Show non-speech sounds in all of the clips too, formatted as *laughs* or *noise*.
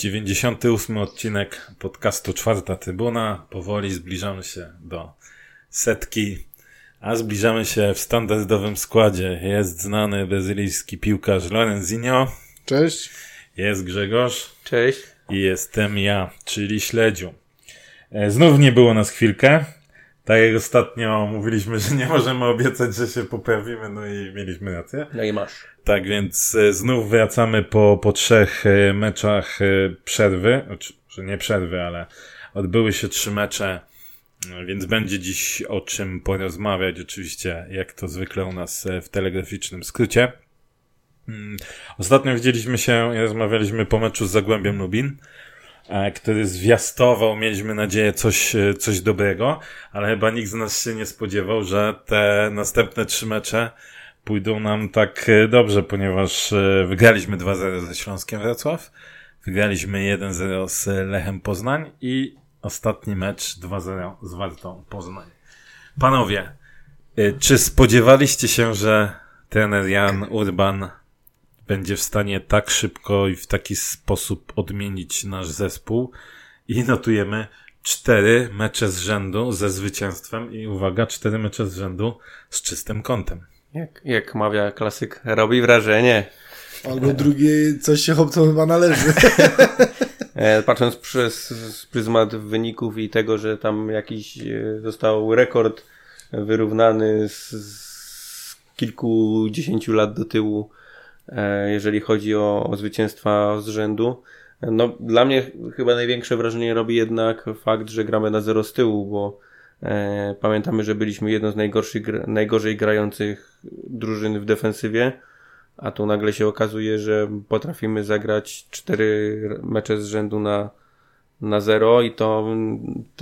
Dziewięćdziesiąty ósmy odcinek podcastu Czwarta Trybuna. Powoli zbliżamy się do setki, a zbliżamy się w standardowym składzie. Jest znany brazylijski piłkarz Lorenzinho. Cześć. Jest Grzegorz. Cześć. I jestem ja, czyli Śledziu. E, znów nie było nas chwilkę. Tak jak ostatnio mówiliśmy, że nie możemy obiecać, że się poprawimy, no i mieliśmy rację. No i masz. Tak więc e, znów wracamy po, po trzech e, meczach e, przerwy, znaczy, że nie przerwy, ale odbyły się trzy mecze, więc będzie dziś o czym porozmawiać, oczywiście jak to zwykle u nas w telegraficznym skrócie. Mm, ostatnio widzieliśmy się i rozmawialiśmy po meczu z Zagłębiem Lubin, który zwiastował, mieliśmy nadzieję, coś, coś dobrego, ale chyba nikt z nas się nie spodziewał, że te następne trzy mecze pójdą nam tak e, dobrze, ponieważ e, wygraliśmy 2-0 ze Śląskiem Wrocław, wygraliśmy 1-0 z Lechem Poznań i ostatni mecz 2-0 z Wartą Poznań. Panowie, e, czy spodziewaliście się, że trener Jan Urban będzie w stanie tak szybko i w taki sposób odmienić nasz zespół i notujemy cztery mecze z rzędu ze zwycięstwem i uwaga, cztery mecze z rzędu z czystym kątem. Jak, jak mawia klasyk, robi wrażenie. Albo drugie, coś się chłopcom chyba należy. *laughs* E, patrząc przez pryzmat wyników i tego, że tam jakiś e, został rekord wyrównany z, z kilkudziesięciu lat do tyłu, jeżeli chodzi o, o zwycięstwa z rzędu. No, dla mnie chyba największe wrażenie robi jednak fakt, że gramy na zero z tyłu, bo E, pamiętamy, że byliśmy jedną z najgorszych, najgorzej grających drużyn w defensywie, a tu nagle się okazuje, że potrafimy zagrać cztery mecze z rzędu na, na zero i to,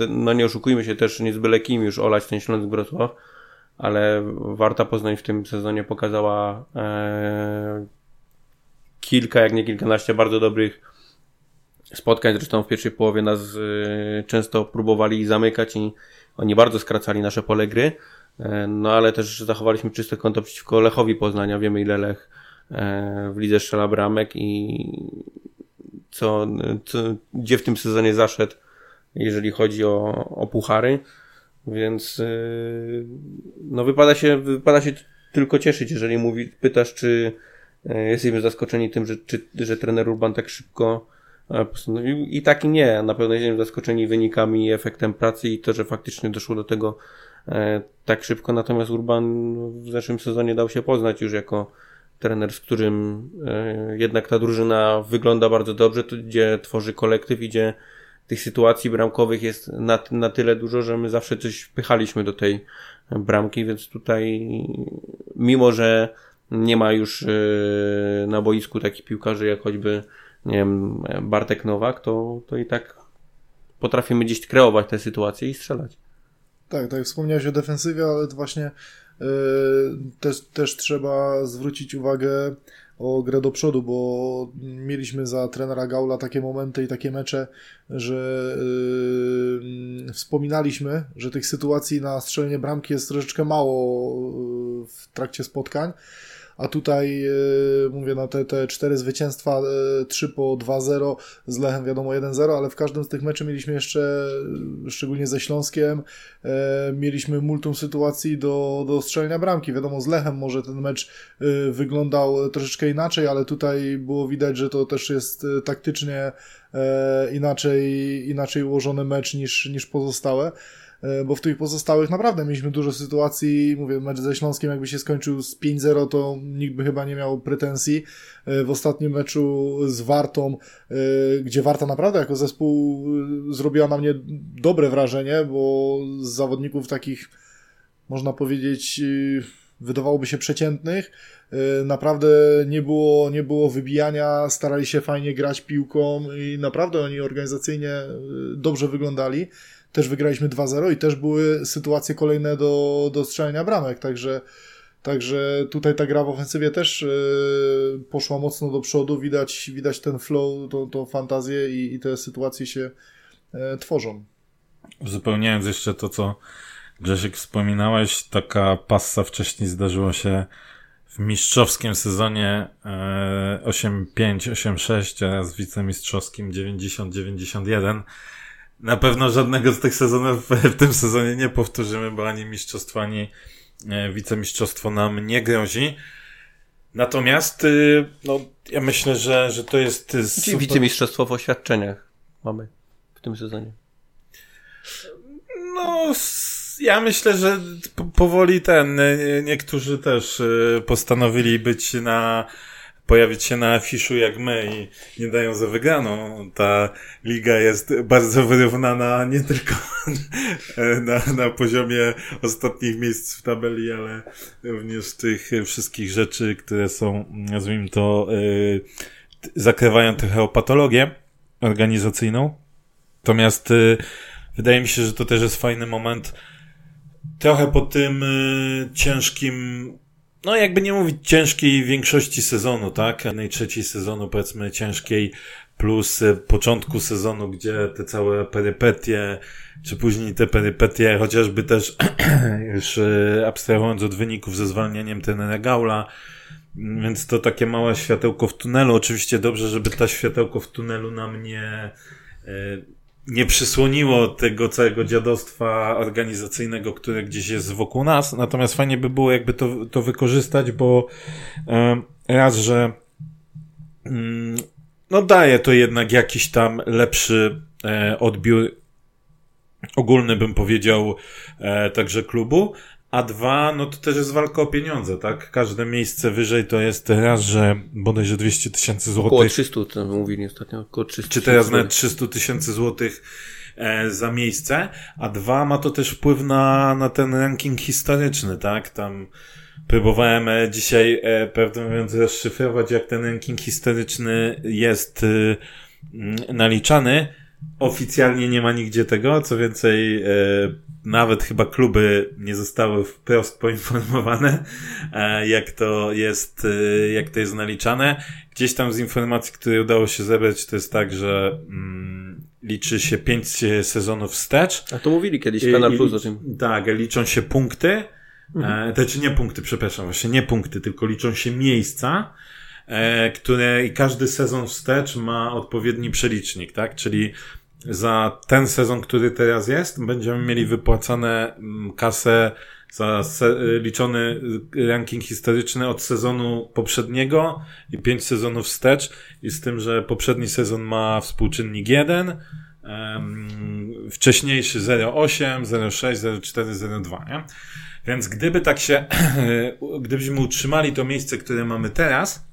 no nie oszukujmy się też, nie z byle kim już olać ten Śląsk Wrocław, ale Warta Poznań w tym sezonie pokazała e, kilka, jak nie kilkanaście bardzo dobrych spotkań. Zresztą w pierwszej połowie nas e, często próbowali zamykać i oni bardzo skracali nasze pole gry, e, no ale też zachowaliśmy czyste konto przeciwko Lechowi Poznania. Wiemy ile Lech e, w lidze strzela bramek i co, co, gdzie w tym sezonie zaszedł, jeżeli chodzi o, o puchary. Więc e, no wypada się, wypada się tylko cieszyć, jeżeli mówi, pytasz, czy jesteśmy zaskoczeni tym, że, czy, że trener Urban tak szybko postanowił. I tak i nie. Na pewno jesteśmy zaskoczeni wynikami i efektem pracy i to, że faktycznie doszło do tego e, tak szybko. Natomiast Urban w zeszłym sezonie dał się poznać już jako trener, z którym e, jednak ta drużyna wygląda bardzo dobrze, gdzie tworzy kolektyw, gdzie tych sytuacji bramkowych jest na, na tyle dużo, że my zawsze coś pychaliśmy do tej bramki, więc tutaj mimo, że nie ma już e, na boisku takich piłkarzy jak choćby nie wiem, Bartek Nowak, to, to i tak potrafimy gdzieś kreować te sytuacje i strzelać. Tak, tak, wspomniałeś o defensywie, ale to właśnie yy, też, też trzeba zwrócić uwagę o grę do przodu, bo mieliśmy za trenera Gaula takie momenty i takie mecze, że yy, wspominaliśmy, że tych sytuacji na strzelenie bramki jest troszeczkę mało yy, w trakcie spotkań a tutaj e, mówię na te, te cztery zwycięstwa, 3 e, po 2-0, z Lechem wiadomo 1-0, ale w każdym z tych meczy mieliśmy jeszcze, e, szczególnie ze Śląskiem, mieliśmy multum sytuacji do, do strzelenia bramki. Wiadomo, z Lechem może ten mecz wyglądał troszeczkę inaczej, ale tutaj było widać, że to też jest taktycznie inaczej, inaczej ułożony mecz niż, niż pozostałe. E, bo w tych pozostałych naprawdę mieliśmy dużo sytuacji, mówię, mecz ze Śląskiem jakby się skończył z 5-0, to nikt by chyba nie miał pretensji. E, w ostatnim meczu z Wartą, e, gdzie Warta naprawdę jako zespół zrobiła na mnie dobre wrażenie, bo z zawodników takich, można powiedzieć, wydawałoby się przeciętnych, naprawdę nie było, nie było wybijania, starali się fajnie grać piłką i naprawdę oni organizacyjnie dobrze wyglądali też wygraliśmy 2-0 i też były sytuacje kolejne do, do strzelania bramek, także Także tutaj ta gra w ofensywie też yy, poszła mocno do przodu, widać, widać ten flow, tą, tą fantazję i, i te sytuacje się yy, tworzą. Uzupełniając jeszcze to, co Grzesiek, wspominałeś, taka passa wcześniej zdarzyło się w mistrzowskim sezonie 8-5, 8-6 oraz wicemistrzowskim 90-91. Na pewno żadnego z tych sezonów *laughs* w tym sezonie nie powtórzymy, bo ani mistrzostwo, ani e, wicemistrzostwo nam nie grozi. Natomiast, y, no, ja myślę, że, że to jest y, super... Wicemistrzostwo w oświadczeniach mamy w tym sezonie. No, ja myślę, że powoli ten, y, niektórzy też postanowili być na pojawić się na afiszu jak my i nie dają za wygraną. Ta liga jest bardzo wyrównana nie tylko *laughs* na, na poziomie ostatnich miejsc w tabeli, ale również tych wszystkich rzeczy, które są, nazwijmy to, yy, zakrywają trochę patologię organizacyjną. Natomiast yy, wydaje mi się, że to też jest fajny moment trochę po tym yy, ciężkim no jakby nie mówić ciężkiej większości sezonu, tak? Jednej trzeciej sezonu powiedzmy ciężkiej plus e, początku sezonu, gdzie te całe perypetie, czy później te perypetie, chociażby też *clears throat* już e, abstrahując od wyników ze zwalnianiem tenera Gaula, więc to takie małe światełko w tunelu. Oczywiście dobrze, żeby ta światełko w tunelu nam nie e, nie przysłoniło tego całego dziadostwa organizacyjnego, które gdzieś jest wokół nas. Natomiast fajnie by było jakby to, to wykorzystać, bo raz, że mm, no daje to jednak jakiś tam lepszy e, odbiór ogólny, bym powiedział, e, także klubu, a dwa, no to też jest walka o pieniądze, tak? Każde miejsce wyżej to jest raz, że bodajże 200 tysięcy złotych. Około 300, to mówili ostatnio, około 300 Czy teraz nawet 300 tysięcy złotych e, za miejsce, a dwa, ma to też wpływ na, na ten ranking historyczny, tak? Tam próbowałem e, dzisiaj, e, prawdę mówiąc, rozszyfrować, jak ten ranking historyczny jest e, naliczany. Oficjalnie nie ma nigdzie tego, co więcej, e, nawet chyba kluby nie zostały wprost poinformowane, e, jak to jest, e, jak to jest naliczane. Gdzieś tam z informacji, które udało się zebrać, to jest tak, że mm, liczy się pięć sezonów wstecz. A to mówili kiedyś Kanal Plus o tym. Tak, liczą się punkty. Mhm. E, te, czy nie punkty, przepraszam, właśnie nie punkty, tylko liczą się miejsca, które i każdy sezon wstecz ma odpowiedni przelicznik, tak? Czyli za ten sezon, który teraz jest, będziemy mieli wypłacane mm, kasę za liczony ranking historyczny od sezonu poprzedniego i pięć sezonów wstecz i z tym, że poprzedni sezon ma współczynnik 1, um, wcześniejszy 0,8, 0,6, 0,4, 0,2, nie? Więc gdyby tak się, *clears throat* gdybyśmy utrzymali to miejsce, które mamy teraz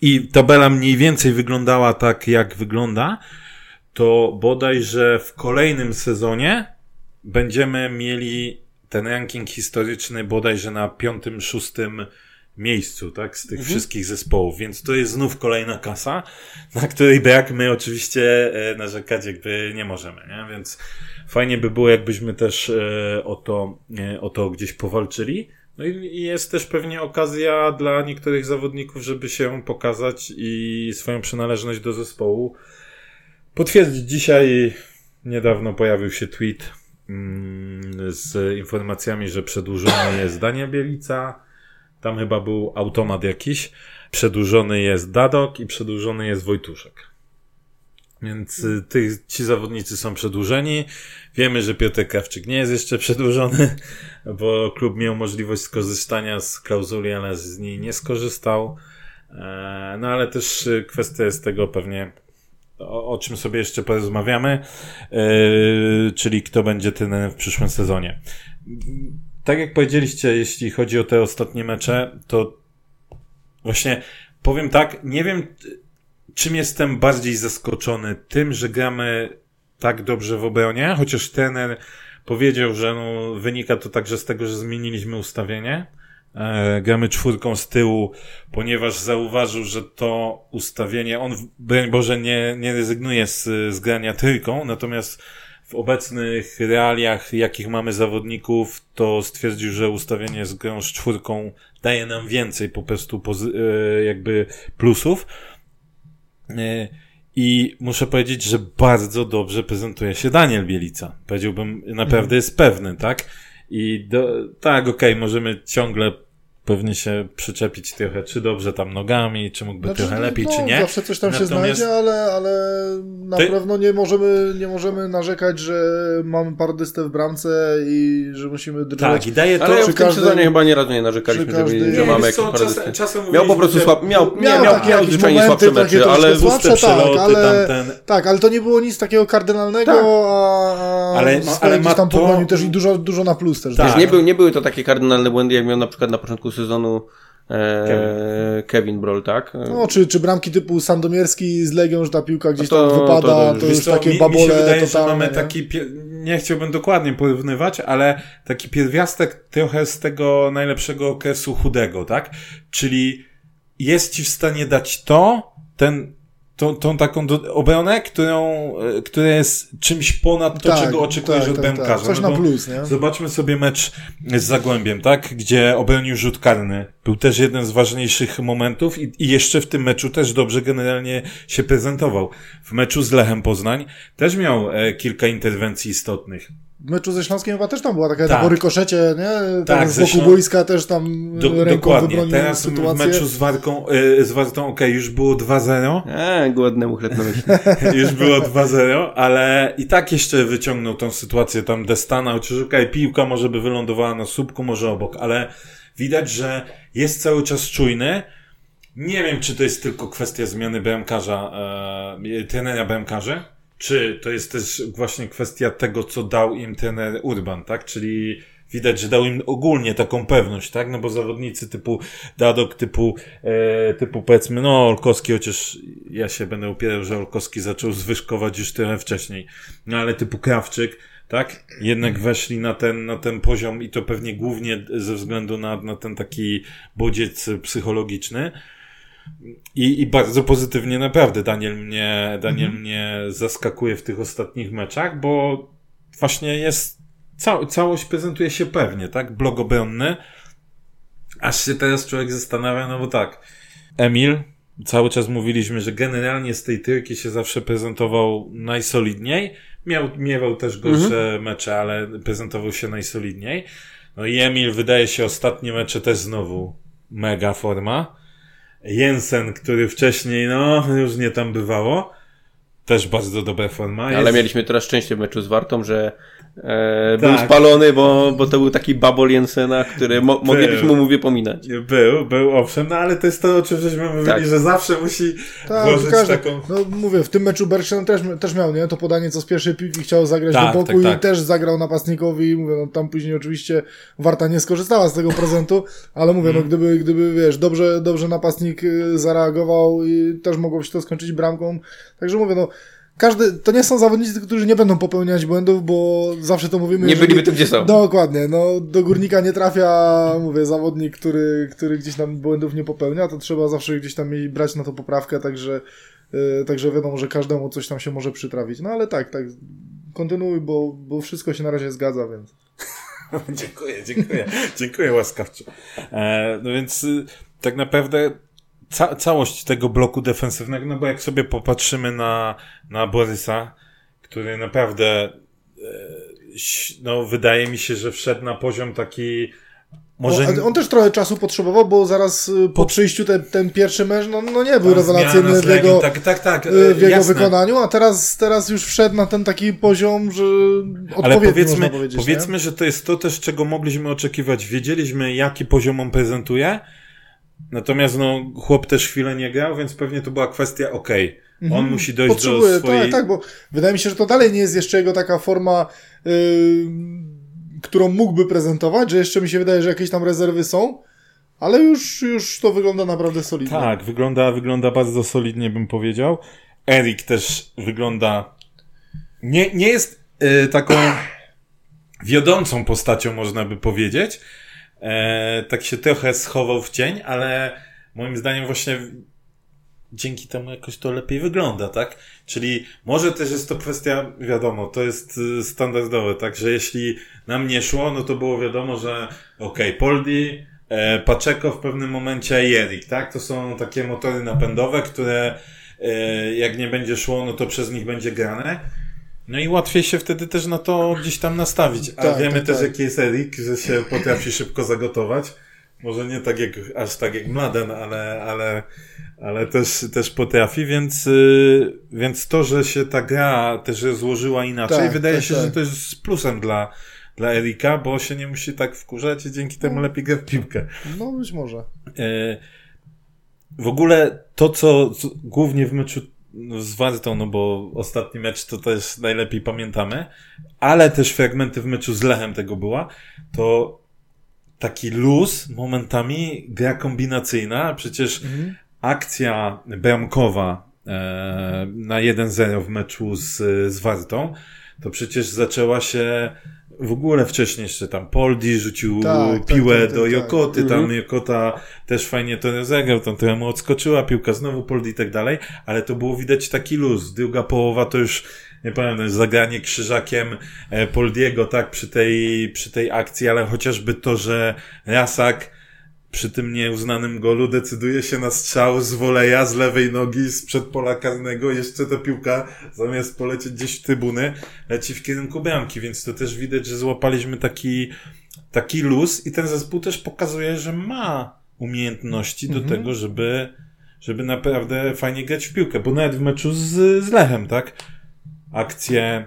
i tabela mniej więcej wyglądała tak, jak wygląda, to bodajże w kolejnym sezonie będziemy mieli ten ranking historyczny bodajże na piątym, szóstym miejscu, tak, z tych mhm. wszystkich zespołów, więc to jest znów kolejna kasa, na której brak my oczywiście e, narzekać jakby nie możemy, nie? Więc fajnie by było, jakbyśmy też e, o to, e, o to gdzieś powalczyli. No i jest też pewnie okazja dla niektórych zawodników, żeby się pokazać i swoją przynależność do zespołu potwierdzić. Dzisiaj niedawno pojawił się tweet mm, z informacjami, że przedłużony jest Dania Bielica. Tam chyba był automat jakiś. Przedłużony jest Dadok i przedłużony jest Wojtuszek. Więc y, tych, ci zawodnicy są przedłużeni. Wiemy, że Piotr Krawczyk nie jest jeszcze przedłużony, *laughs* bo klub miał możliwość skorzystania z klauzuli, ale z niej nie skorzystał. E, no ale też y, kwestia jest tego pewnie o, o czym sobie jeszcze porozmawiamy, yy, czyli kto będzie trenerem w przyszłym sezonie. Tak jak powiedzieliście, jeśli chodzi o te ostatnie mecze, to właśnie powiem tak, nie wiem czym jestem bardziej zaskoczony. Tym, że gramy tak dobrze w obronie, chociaż trener powiedział, że no, wynika to także z tego, że zmieniliśmy ustawienie e, gramy czwórką z tyłu, ponieważ zauważył, że to ustawienie, on, broń Boże, nie, nie rezygnuje z, z grania trójką, natomiast w obecnych realiach, jakich mamy zawodników, to stwierdził, że ustawienie z grą z czwórką daje nam więcej po prostu e, jakby plusów. E, I muszę powiedzieć, że bardzo dobrze prezentuje się Daniel Bielica. Powiedziałbym, naprawdę jest pewny, tak? I do, tak, okej, okay, możemy ciągle pewnie się przyczepić trochę, czy dobrze tam nogami, czy mógłby znaczy, trochę lepiej, no, czy nie. Zawsze coś tam Natomiast... się znajdzie, ale, ale na Ty... pewno nie możemy, nie możemy narzekać, że mamy pardystę w bramce i że musimy drżeć. Tak, i daje to... Ale w tym sezonie chyba nie razu nie narzekaliśmy, że, że mamy jakieś pardystę. Czasem, miał po prostu słab... miał, miał, miał, miał, miał zwyczajnie słabsze mecze, ale słabsze, tak, ale, tamten... tak, ale to nie było nic takiego kardynalnego, tak. a, ale, ale ma tam to... też i dużo, dużo na plus też. Tak. nie, był, nie były to takie kardynalne błędy, jak miał na przykład na początku sezonu e, Kevin. Kevin tak? No, czy, czy bramki typu Sandomierski z Legią, że ta piłka gdzieś to, tam wypada, to, to, to już co, takie mi, babole mi się wydaje, totalne, że mamy nie? taki, nie chciałbym dokładnie porównywać, ale taki pierwiastek trochę z tego najlepszego okresu chudego, tak? Czyli jest ci w stanie dać to, ten tą, tą taką do, obronę, którą, e, która jest czymś ponad to, tak, czego oczekujesz tak, od tak, bramkarza. Tak. Coś no na plus, nie? Zobaczmy sobie mecz z Zagłębiem, tak? Gdzie obronił rzut karny. Był też jeden z ważniejszych momentów i, i jeszcze w tym meczu też dobrze generalnie się prezentował. W meczu z Lechem Poznań też miał e, kilka interwencji istotnych meczu ze Śląskiem chyba też tam była taka tak. po rykoszecie, nie? Tak, tak z boku Ślą... boiska też tam Do, dokładnie. Teraz sytuację. w meczu z Warką, yy, z Wartą, okej, okay, już było 2-0. Eee, głodnemu chleb na *laughs* myśli. już było 2-0, ale i tak jeszcze wyciągnął tą sytuację tam Destana, chociaż okej, okay, piłka może by wylądowała na słupku, może obok, ale widać, że jest cały czas czujny. Nie wiem, czy to jest tylko kwestia zmiany BMKarza, e, trenera BMKarzy, czy to jest też właśnie kwestia tego, co dał im ten Urban, tak? Czyli widać, że dał im ogólnie taką pewność, tak? No bo zawodnicy typu Dadok, typu, e, typu powiedzmy, no Olkowski, chociaż ja się będę upierał, że Olkowski zaczął zwyżkować już trochę wcześniej, no ale typu Krawczyk, tak? Jednak weszli na ten, na ten poziom i to pewnie głównie ze względu na, na ten taki bodziec psychologiczny. I, I bardzo pozytywnie naprawdę Daniel mnie, Daniel mhm. mnie zaskakuje w tych ostatnich meczach, bo właśnie jest, ca całość prezentuje się pewnie, tak? Blog obronny. Aż się teraz człowiek zastanawia, no bo tak, Emil, cały czas mówiliśmy, że generalnie z tej tyrki się zawsze prezentował najsolidniej. Miał, miewał też gorsze mhm. mecze, ale prezentował się najsolidniej. No i Emil wydaje się ostatnie mecze też znowu mega forma. Jensen, który wcześniej, no, już nie tam bywało. Też bardzo dobra forma. Ale jest... mieliśmy teraz szczęście w meczu z Wartą, że E, tak. Był spalony, bo, bo to był taki babol Jensena, który mo moglibyśmy mu wypominać. Był, był, owszem, no ale to jest to, o czym żeśmy mówili, tak. że zawsze musi tak, włożyć każdy, taką... No mówię, w tym meczu Bergson też, też miał, nie? To podanie, co z pierwszej piłki chciał zagrać tak, do boku tak, i tak. też zagrał napastnikowi i mówię, no tam później oczywiście Warta nie skorzystała z tego prezentu, ale mówię, no mm. gdyby, gdyby, wiesz, dobrze, dobrze napastnik y, zareagował i też mogło się to skończyć bramką, także mówię, no każdy, to nie są zawodnicy, którzy nie będą popełniać błędów, bo zawsze to mówimy. Nie byliby tu, gdzie są. Dokładnie, no do górnika nie trafia, mówię, zawodnik, który, który gdzieś tam błędów nie popełnia, to trzeba zawsze gdzieś tam brać na to poprawkę, także, yy, także wiadomo, że każdemu coś tam się może przytrafić. No ale tak, tak, kontynuuj, bo, bo wszystko się na razie zgadza, więc. *laughs* dziękuję, dziękuję, dziękuję łaskawczo. E, no więc y, tak naprawdę ca całość tego bloku defensywnego, no bo jak sobie popatrzymy na, na Borysa, który naprawdę e, no wydaje mi się, że wszedł na poziom taki może... No, on też trochę czasu potrzebował, bo zaraz y, po, po... przyjściu ten, ten pierwszy mecz, no, no nie był rewelacyjny w jego, tak, tak, tak, y, w jego wykonaniu, a teraz, teraz już wszedł na ten taki poziom, że Ale powiedzmy, powiedzmy że to jest to też, czego mogliśmy oczekiwać. Wiedzieliśmy, jaki poziom on prezentuje, Natomiast no, chłop też chwilę nie grał, więc pewnie to była kwestia okej. Okay. On mhm. musi dojść Potrzebuje, do swojej... Tak, tak, bo wydaje mi się, że to dalej nie jest jeszcze jego taka forma, yy, którą mógłby prezentować, że jeszcze mi się wydaje, że jakieś tam rezerwy są, ale już, już to wygląda naprawdę solidnie. Tak, wygląda, wygląda bardzo solidnie, bym powiedział. Erik też wygląda... Nie, nie jest yy, taką wiodącą postacią, można by powiedzieć, e, tak się trochę schował w cień, ale moim zdaniem właśnie dzięki temu jakoś to lepiej wygląda, tak? Czyli może też jest to kwestia, wiadomo, to jest y, standardowe, tak? Że jeśli nam nie szło, no to było wiadomo, że okej, okay, Poldi, e, Paczeko w pewnym momencie i Erik, tak? To są takie motory napędowe, które e, jak nie będzie szło, no to przez nich będzie grane. No i łatwiej się wtedy też na to gdzieś tam nastawić. A Tak, wiemy tak, też, tak. jaki jest Erik, że się potrafi szybko zagotować. Może nie tak jak, aż tak jak Mladen, ale, ale, ale też, też potrafi, więc, y, więc to, że się ta gra też złożyła inaczej, Tak, wydaje tak, się, tak. że to jest plusem dla, dla Erika, bo się nie musi tak wkurzać i dzięki temu lepiej gra w piłkę. No być może. E, W ogóle to, co głównie w meczu z Wartą, no bo ostatni mecz to też najlepiej pamiętamy, ale też fragmenty w meczu z Lechem tego była, to taki luz momentami, gra kombinacyjna, przecież akcja bramkowa e, na 1-0 w meczu z, z Wartą, to przecież zaczęła się w ogóle wcześniej jeszcze tam Poldi rzucił Tak, tak, piłę tak, tak, do tak. Jokoty, tam Mhm. Jokota też fajnie to rozegrał, tam trochę mu odskoczyła piłka, znowu Poldi i tak dalej, ale to było widać taki luz. Druga połowa to już, nie pamiętam, zagranie krzyżakiem e, Poldiego, tak, przy tej, przy tej akcji, ale chociażby to, że Rasak przy tym nieuznanym golu decyduje się na strzał z woleja, z lewej nogi, sprzed pola karnego. Jeszcze ta piłka, zamiast polecieć gdzieś w trybuny, leci w kierunku bramki, więc to też widać, że złapaliśmy taki, taki luz i ten zespół też pokazuje, że ma umiejętności do tego, żeby, żeby naprawdę fajnie grać w piłkę, bo nawet w meczu z, z Lechem, tak? Akcje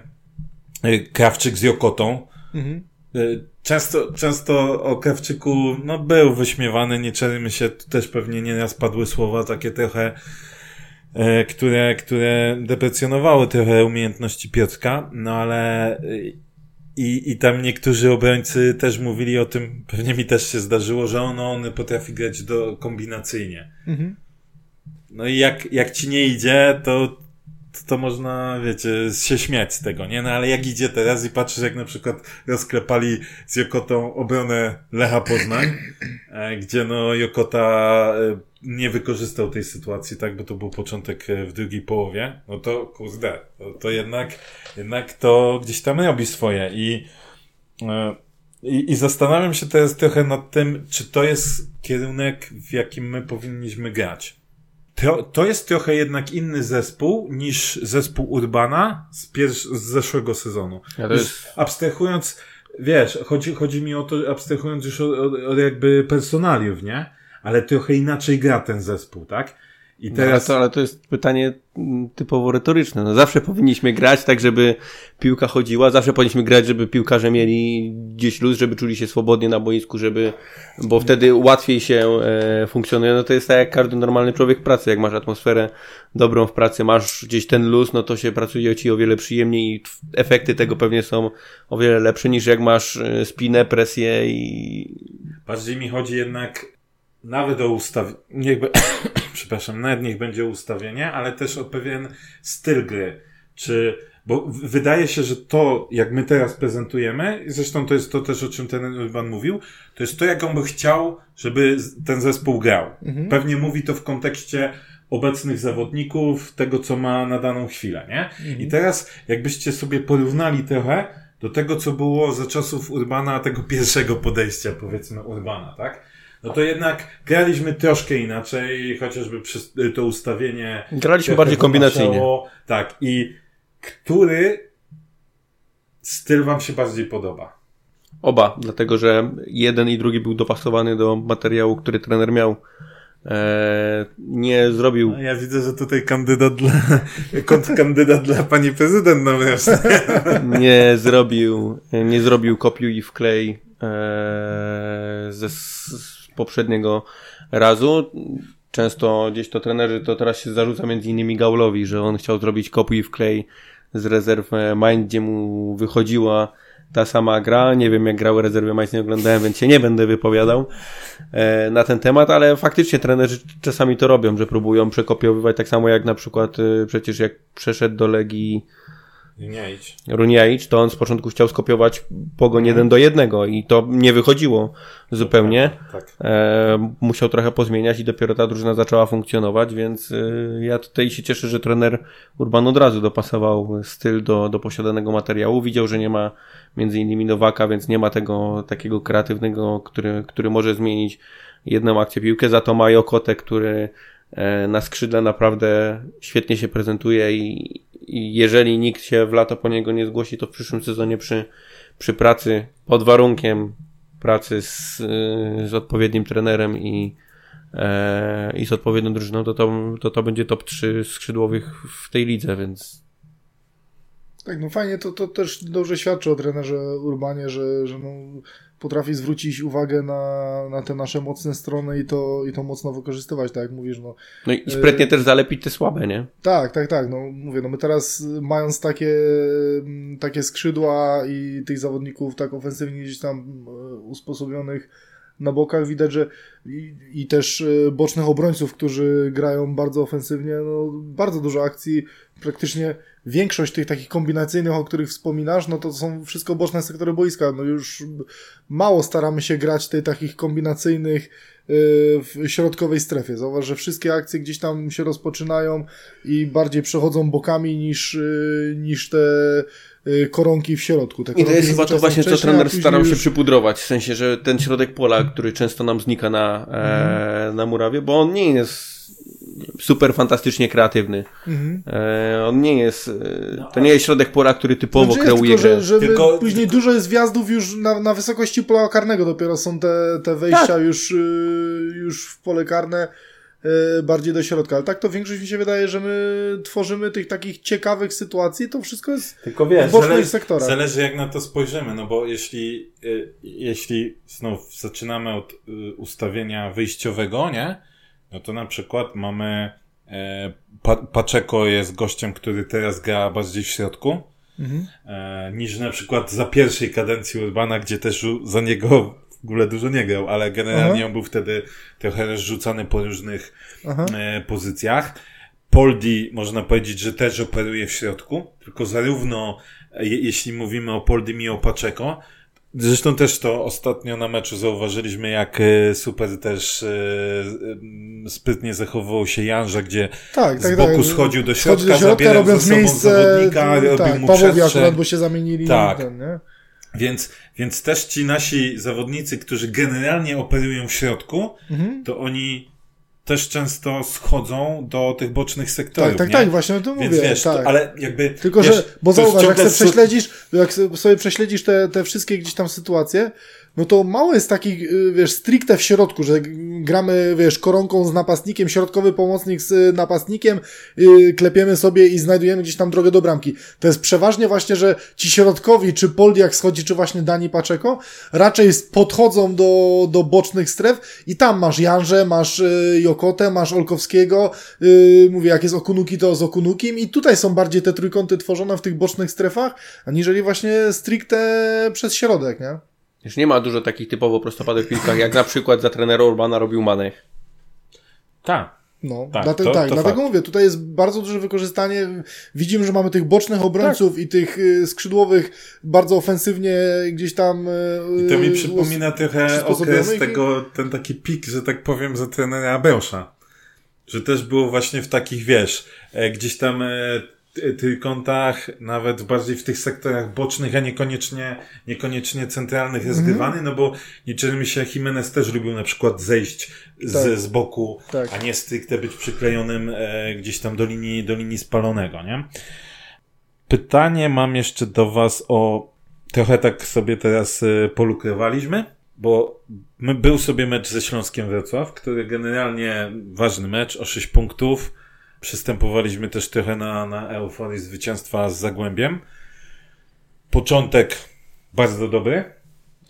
y, Krawczyk z Jokotą, Mhm. Y, Często, często o Krawczyku, no był wyśmiewany, nie czarujmy się, tu też pewnie nieraz padły słowa takie trochę, e, które, które deprecjonowały trochę umiejętności Piotrka, no ale i, i tam niektórzy obrońcy też mówili o tym, pewnie mi też się zdarzyło, że on, on potrafi grać do, kombinacyjnie. Mhm. No i jak, jak ci nie idzie, to, to, to można, wiecie, się śmiać z tego, nie? No ale jak idzie teraz i patrzysz, jak na przykład rozklepali z Jokotą obronę Lecha Poznań, *clears throat* e, gdzie no Jokota e, nie wykorzystał tej sytuacji, tak, bo to był początek e, w drugiej połowie, no to kurde, to, to jednak, jednak to gdzieś tam robi swoje i i, I zastanawiam się teraz trochę nad tym, czy to jest kierunek, w jakim my powinniśmy grać. To, to jest trochę jednak inny zespół niż zespół Urbana z, pierwsz, z zeszłego sezonu. Ja to jest- abstrahując, wiesz, chodzi, chodzi mi o to, abstrahując już od, od, od jakby personaliów, nie? Ale trochę inaczej gra ten zespół, tak? I No, teraz... ale, to, ale to jest pytanie mm, typowo retoryczne. No zawsze powinniśmy grać tak, żeby piłka chodziła, zawsze powinniśmy grać, żeby piłkarze mieli gdzieś luz, żeby czuli się swobodnie na boisku, żeby, bo wtedy łatwiej się e, funkcjonuje. No to jest tak jak każdy normalny człowiek w pracy. Jak masz atmosferę dobrą w pracy, masz gdzieś ten luz, no to się pracuje ci o wiele przyjemniej i efekty tego pewnie są o wiele lepsze niż jak masz e, spinę, presję i Bardziej mi chodzi jednak nawet o ustawienie, be... przepraszam, nawet niech będzie ustawienie, ale też o pewien styl gry. Czy, bo wydaje się, że to, jak my teraz prezentujemy, zresztą to jest to też, o czym ten Urban mówił, to jest to, jak on by chciał, żeby ten zespół grał. Pewnie mówi to w kontekście obecnych zawodników, tego, co ma na daną chwilę, nie? I teraz, jakbyście sobie porównali trochę do tego, co było za czasów Urbana, tego pierwszego podejścia, powiedzmy, Urbana, tak? No to jednak graliśmy troszkę inaczej, chociażby przez y, to ustawienie. Graliśmy bardziej kombinacyjnie. Tak, i który styl wam się bardziej podoba? Oba, dlatego że jeden i drugi był dopasowany do materiału, który trener miał. Eee, nie zrobił, No, ja widzę, że tutaj kandydat dla, *laughs* kontrkandydat dla pani prezydent na wreszcie. *laughs* nie zrobił, nie zrobił kopiuj i wklej eee, ze poprzedniego razu. Często gdzieś to trenerzy, to teraz się zarzuca między innymi Gaulowi, że on chciał zrobić kopiuj i wklej z rezerw Mind, gdzie mu wychodziła ta sama gra. Nie wiem, jak grały rezerwy Mind, nie oglądałem, więc się nie będę wypowiadał e, na ten temat, ale faktycznie trenerzy czasami to robią, że próbują przekopiowywać, tak samo jak na przykład e, przecież jak przeszedł do Legii Nie idź. Runiaic, to on z początku chciał skopiować Pogoń jeden do jednego i to nie wychodziło zupełnie. Tak. E, musiał trochę pozmieniać i dopiero ta drużyna zaczęła funkcjonować, więc e, ja tutaj się cieszę, że trener Urban od razu dopasował styl do, do posiadanego materiału. Widział, że nie ma między innymi Nowaka, więc nie ma tego takiego kreatywnego, który, który może zmienić jedną akcję piłkę, za to ma Jokotę, który e, na skrzydle naprawdę świetnie się prezentuje i, i jeżeli nikt się w lato po niego nie zgłosi, to w przyszłym sezonie przy, przy pracy pod warunkiem pracy z, z odpowiednim trenerem i, e, i z odpowiednią drużyną, to to, to to będzie top 3 skrzydłowych w tej lidze, więc tak, no fajnie, to, to też dobrze świadczy o trenerze Urbanie, że, że no, potrafi zwrócić uwagę na, na te nasze mocne strony i to, i to mocno wykorzystywać, tak jak mówisz. No, no i sprytnie y też zalepić te słabe, nie? Tak, tak, tak. No mówię, no my teraz mając takie, takie skrzydła i tych zawodników tak ofensywnie gdzieś tam e, usposobionych na bokach, widać, że i, i też e, bocznych obrońców, którzy grają bardzo ofensywnie, no bardzo dużo akcji, praktycznie większość tych takich kombinacyjnych, o których wspominasz, no to są wszystko boczne sektory boiska. No już mało staramy się grać tych takich kombinacyjnych y, w środkowej strefie. Zauważ, że wszystkie akcje gdzieś tam się rozpoczynają i bardziej przechodzą bokami niż, y, niż te y, koronki w środku. Te I to jest chyba to właśnie, co trener starał już... się przypudrować, w sensie, że ten środek pola, który często nam znika na, mm. na murawie, bo on nie jest super fantastycznie kreatywny. Mhm. E, on nie jest, e, to nie jest środek pola, który typowo znaczy kreuje tylko, grę. Że, że tylko... Później dużo jest wjazdów już na, na wysokości pola karnego, dopiero są te, te wejścia tak. już, y, już w pole karne y, bardziej do środka. Ale tak to większość mi się wydaje, że my tworzymy tych takich ciekawych sytuacji, to wszystko jest Tylko wiesz, w bocznych zależy, sektorach. Zależy jak na to spojrzymy, no bo jeśli, y, jeśli znów zaczynamy od ustawienia wyjściowego, nie? No to na przykład mamy e, pa Paczeko jest gościem, który teraz gra bardziej w środku, mhm. e, niż na przykład za pierwszej kadencji Urbana, gdzie też za niego w ogóle dużo nie grał, ale generalnie Aha. on był wtedy trochę rozrzucany po różnych e, pozycjach. Poldi można powiedzieć, że też operuje w środku, tylko zarówno je, jeśli mówimy o Poldim i o Paczeko, Zresztą też to ostatnio na meczu zauważyliśmy, jak e, super też e, sprytnie zachowywał się Janża, gdzie tak, tak, z boku tak. schodził do środka, do środka zabierał ze sobą miejsce, zawodnika, tak, robił mu Pawłowi akurat, bo się zamienili. Tak. Ten, nie? Więc, więc też ci nasi zawodnicy, którzy generalnie operują w środku, mhm. to oni też często schodzą do tych bocznych sektorów. Tak, tak, nie? tak, właśnie o tym Więc mówię. Wiesz, tak. to, ale jakby. Tylko, wiesz, że, bo zauważ, jak sobie prześledzisz, jak sobie prześledzisz te, te wszystkie gdzieś tam sytuacje, no to mało jest takich, y, wiesz, stricte w środku, że gramy, wiesz, koronką z napastnikiem, środkowy pomocnik z y, napastnikiem, yy, klepiemy sobie i znajdujemy gdzieś tam drogę do bramki. To jest przeważnie właśnie, że ci środkowi, czy Poldiak schodzi, czy właśnie Dani Paczeko, raczej podchodzą do, do bocznych stref i tam masz Janże, masz yy, Jokotę, masz Olkowskiego, yy, mówię, jak jest Okunuki, to z Okunukim i tutaj są bardziej te trójkąty tworzone w tych bocznych strefach, aniżeli właśnie stricte przez środek, nie? Już nie ma dużo takich typowo prostopadłych piłkach, jak na przykład za trenera Urbana robił Manech. Tak. No, tak, dlate, to, tak to dlatego mówię, tutaj jest bardzo duże wykorzystanie. Widzimy, że mamy tych bocznych obrońców tak. i tych y, skrzydłowych bardzo ofensywnie gdzieś tam. Y, I to mi przypomina trochę okres tego, ten taki pik, że tak powiem, za trenera Beusza. Że też było właśnie w takich, wiesz, e, gdzieś tam e, trójkątach, nawet bardziej w tych sektorach bocznych, a niekoniecznie, niekoniecznie centralnych jest mm grywany, no bo nie się, Jimenez też lubił na przykład zejść z, tak. z boku, tak. a nie stricte być przyklejonym e, gdzieś tam do linii, do linii spalonego, nie? Pytanie mam jeszcze do Was o, trochę tak sobie teraz e, polukrowaliśmy, bo my, był sobie mecz ze Śląskiem Wrocław, który generalnie ważny mecz o 6 punktów, Przystępowaliśmy też trochę na, na euforii zwycięstwa z Zagłębiem. Początek bardzo dobry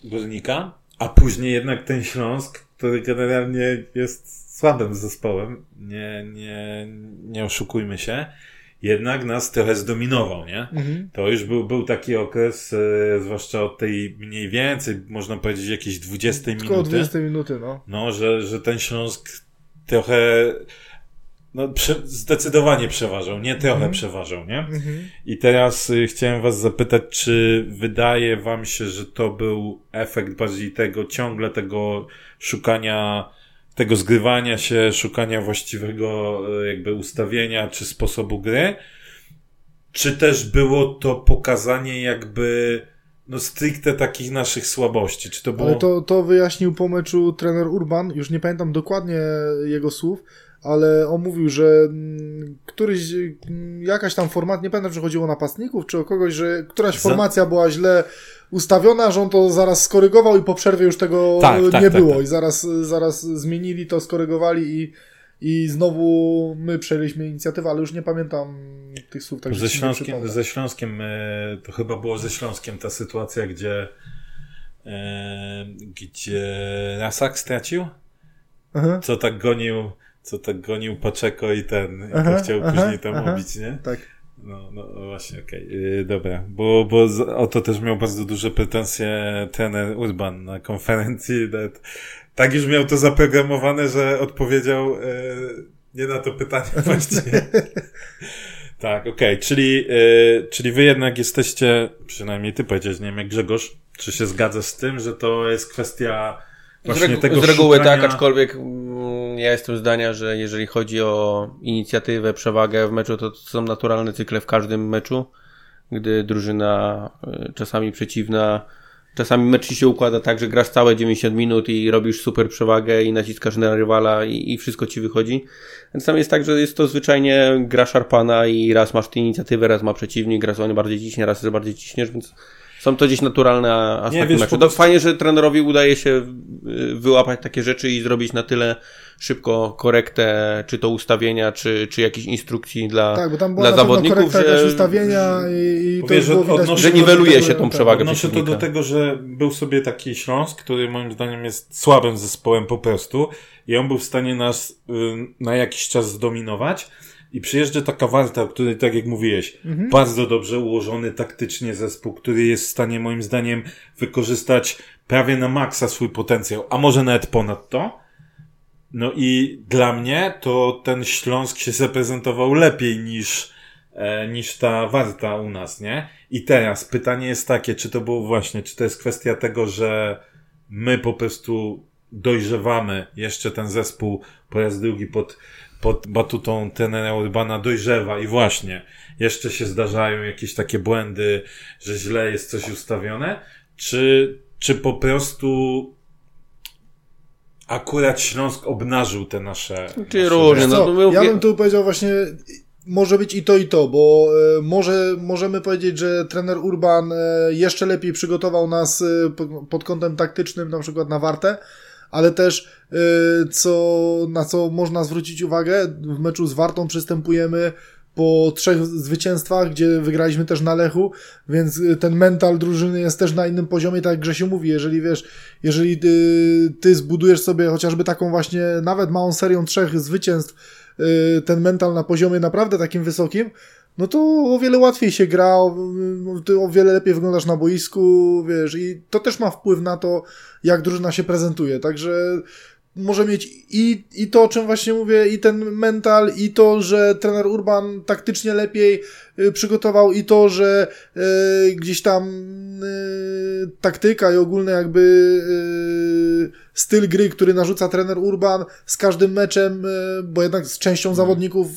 Górnika, a później jednak ten Śląsk, który generalnie jest słabym zespołem, nie, nie, nie oszukujmy się, jednak nas trochę zdominował, nie? Mhm. To już był, był taki okres, e, zwłaszcza od tej mniej więcej, można powiedzieć, jakieś 20 Tylko minuty. 20 minuty, no. No, że, że ten Śląsk trochę no, prze, zdecydowanie przeważał, nie trochę mhm. przeważał, nie? Mhm. I teraz y, chciałem was zapytać, czy wydaje wam się, że to był efekt bardziej tego, ciągle tego szukania, tego zgrywania się, szukania właściwego y, jakby ustawienia czy sposobu gry? Czy też było to pokazanie jakby no stricte takich naszych słabości? Czy to było... Ale to, to wyjaśnił po meczu trener Urban, już nie pamiętam dokładnie jego słów, ale on mówił, że mm, któryś, mm, jakaś tam format, nie pamiętam, czy chodziło o napastników, czy o kogoś, że któraś formacja była źle ustawiona, że on to zaraz skorygował i po przerwie już tego Tak, nie tak, tak, było tak. i zaraz, zaraz zmienili to, skorygowali i, i znowu my przejęliśmy inicjatywę, ale już nie pamiętam tych słów, także Ze nie Śląskiem, ze Śląskiem, e, to chyba było ze Śląskiem ta sytuacja, gdzie e, gdzie Rasak stracił? Aha, Co tak gonił, co tak gonił Paczeko i ten, i Aha, chciał aha, później tam aha. obić, nie? tak. No, no właśnie, okej, Yy, dobra, bo, bo z, o to też miał bardzo duże pretensje trener Urban na konferencji, nawet, tak już miał to zaprogramowane, że odpowiedział e, nie na to pytanie *laughs* właściwie. tak, okej, czyli, e, czyli wy jednak jesteście, przynajmniej ty powiedziałeś, nie wiem jak Grzegorz, czy się zgadzasz z tym, że to jest kwestia Z, właśnie regu- tego z reguły szukania... tak, aczkolwiek mm, ja jestem zdania, że jeżeli chodzi o inicjatywę, przewagę w meczu, to są naturalne cykle w każdym meczu, gdy drużyna y, czasami przeciwna, czasami mecz się układa tak, że grasz całe 90 minut i robisz super przewagę i naciskasz na rywala i, i wszystko ci wychodzi. Więc tam jest tak, że jest to zwyczajnie gra szarpana i raz masz tę inicjatywę, raz ma przeciwnik, raz on bardziej ciśnie, raz ty bardziej ciśniesz, więc są to gdzieś naturalne aspekty wiesz, meczu. To prostu- fajnie, że trenerowi udaje się y, wyłapać takie rzeczy i zrobić na tyle szybko korektę, czy to ustawienia, czy, czy jakichś instrukcji dla, Tak, bo tam była dla zawodników, że, ustawienia i, i było że widać. że niweluje się tą przewagę Odnoszę to do tego, że był sobie taki Śląsk, który moim zdaniem jest słabym zespołem po prostu i on był w stanie nas y, na jakiś czas zdominować i przyjeżdża taka Warta, który, tak jak mówiłeś, Mhm. bardzo dobrze ułożony taktycznie zespół, który jest w stanie moim zdaniem wykorzystać prawie na maksa swój potencjał, a może nawet ponad to. No i dla mnie to ten Śląsk się zaprezentował lepiej niż, e, niż ta Warta u nas, nie? I teraz pytanie jest takie, czy to było właśnie, czy to jest kwestia tego, że my po prostu dojrzewamy, jeszcze ten zespół po raz drugi pod, pod batutą trenera Urbana dojrzewa i właśnie, jeszcze się zdarzają jakieś takie błędy, że źle jest coś ustawione, czy, czy po prostu akurat Śląsk obnażył te nasze... Czy nasze różnie, rzeczy? no Ja bym tu powiedział właśnie, może być i to, i to, bo e, może możemy powiedzieć, że trener Urban e, jeszcze lepiej przygotował nas e, pod, pod kątem taktycznym, na przykład na wartę, ale też e, co, na co można zwrócić uwagę, w meczu z Wartą przystępujemy po trzech zwycięstwach, gdzie wygraliśmy też na Lechu, więc y, ten mental drużyny jest też na innym poziomie, tak jak Grzesiu mówi, jeżeli wiesz, jeżeli ty, ty zbudujesz sobie chociażby taką właśnie nawet małą serią trzech zwycięstw, y, ten mental na poziomie naprawdę takim wysokim, no to o wiele łatwiej się gra, o, o wiele lepiej wyglądasz na boisku, wiesz, i to też ma wpływ na to, jak drużyna się prezentuje, także może mieć i, i to, o czym właśnie mówię, i ten mental, i to, że trener Urban taktycznie lepiej y, przygotował, i to, że y, gdzieś tam y, taktyka i ogólny jakby y, styl gry, który narzuca trener Urban z każdym meczem, bo jednak z częścią zawodników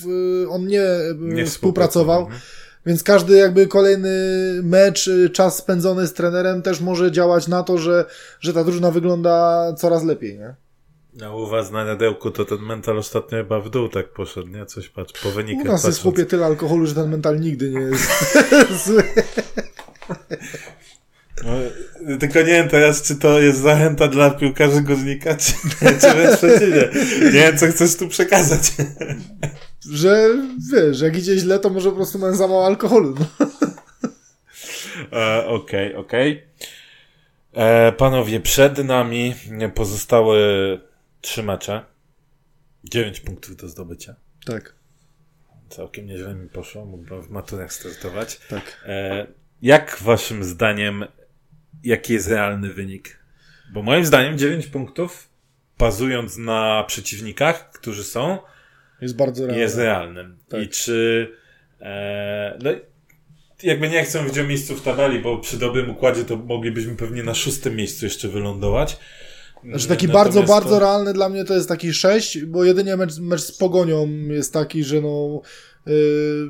y, on nie, Nie współpracował. Mhm. Więc każdy jakby kolejny mecz, czas spędzony z trenerem też może działać na to, że, że ta drużyna wygląda coraz lepiej, nie? A u was na radełku to ten mental ostatnio chyba w dół tak poszedł, nie? Coś patrz, po U wynikach nas jest patrząc. chłopie tyle alkoholu, że ten mental nigdy nie jest zły. No, tylko nie wiem teraz, czy to jest zachęta dla piłkarzy Górnika, czy, czy wręcz przeciwnie. Nie wiem, co chcesz tu przekazać. Że wiesz, jak idzie źle, to może po prostu mają za mało alkoholu. No. E, Okej, okej. E, Panowie, przed nami pozostały trzy mecze. Dziewięć punktów do zdobycia. Tak, Całkiem nieźle mi poszło, mógłbym w maturach startować. tak. E, jak waszym zdaniem, jaki jest realny wynik? Bo moim zdaniem 9 punktów, bazując na przeciwnikach, którzy są, Jest bardzo realne. jest realnym. Tak. I czy e, no, jakby nie chcę o miejscu w tabeli, bo przy dobrym układzie to moglibyśmy pewnie na szóstym miejscu jeszcze wylądować. Znaczy taki Natomiast bardzo, bardzo to- realny dla mnie to jest taki 6, bo jedynie mecz, mecz z Pogonią jest taki, że no yy,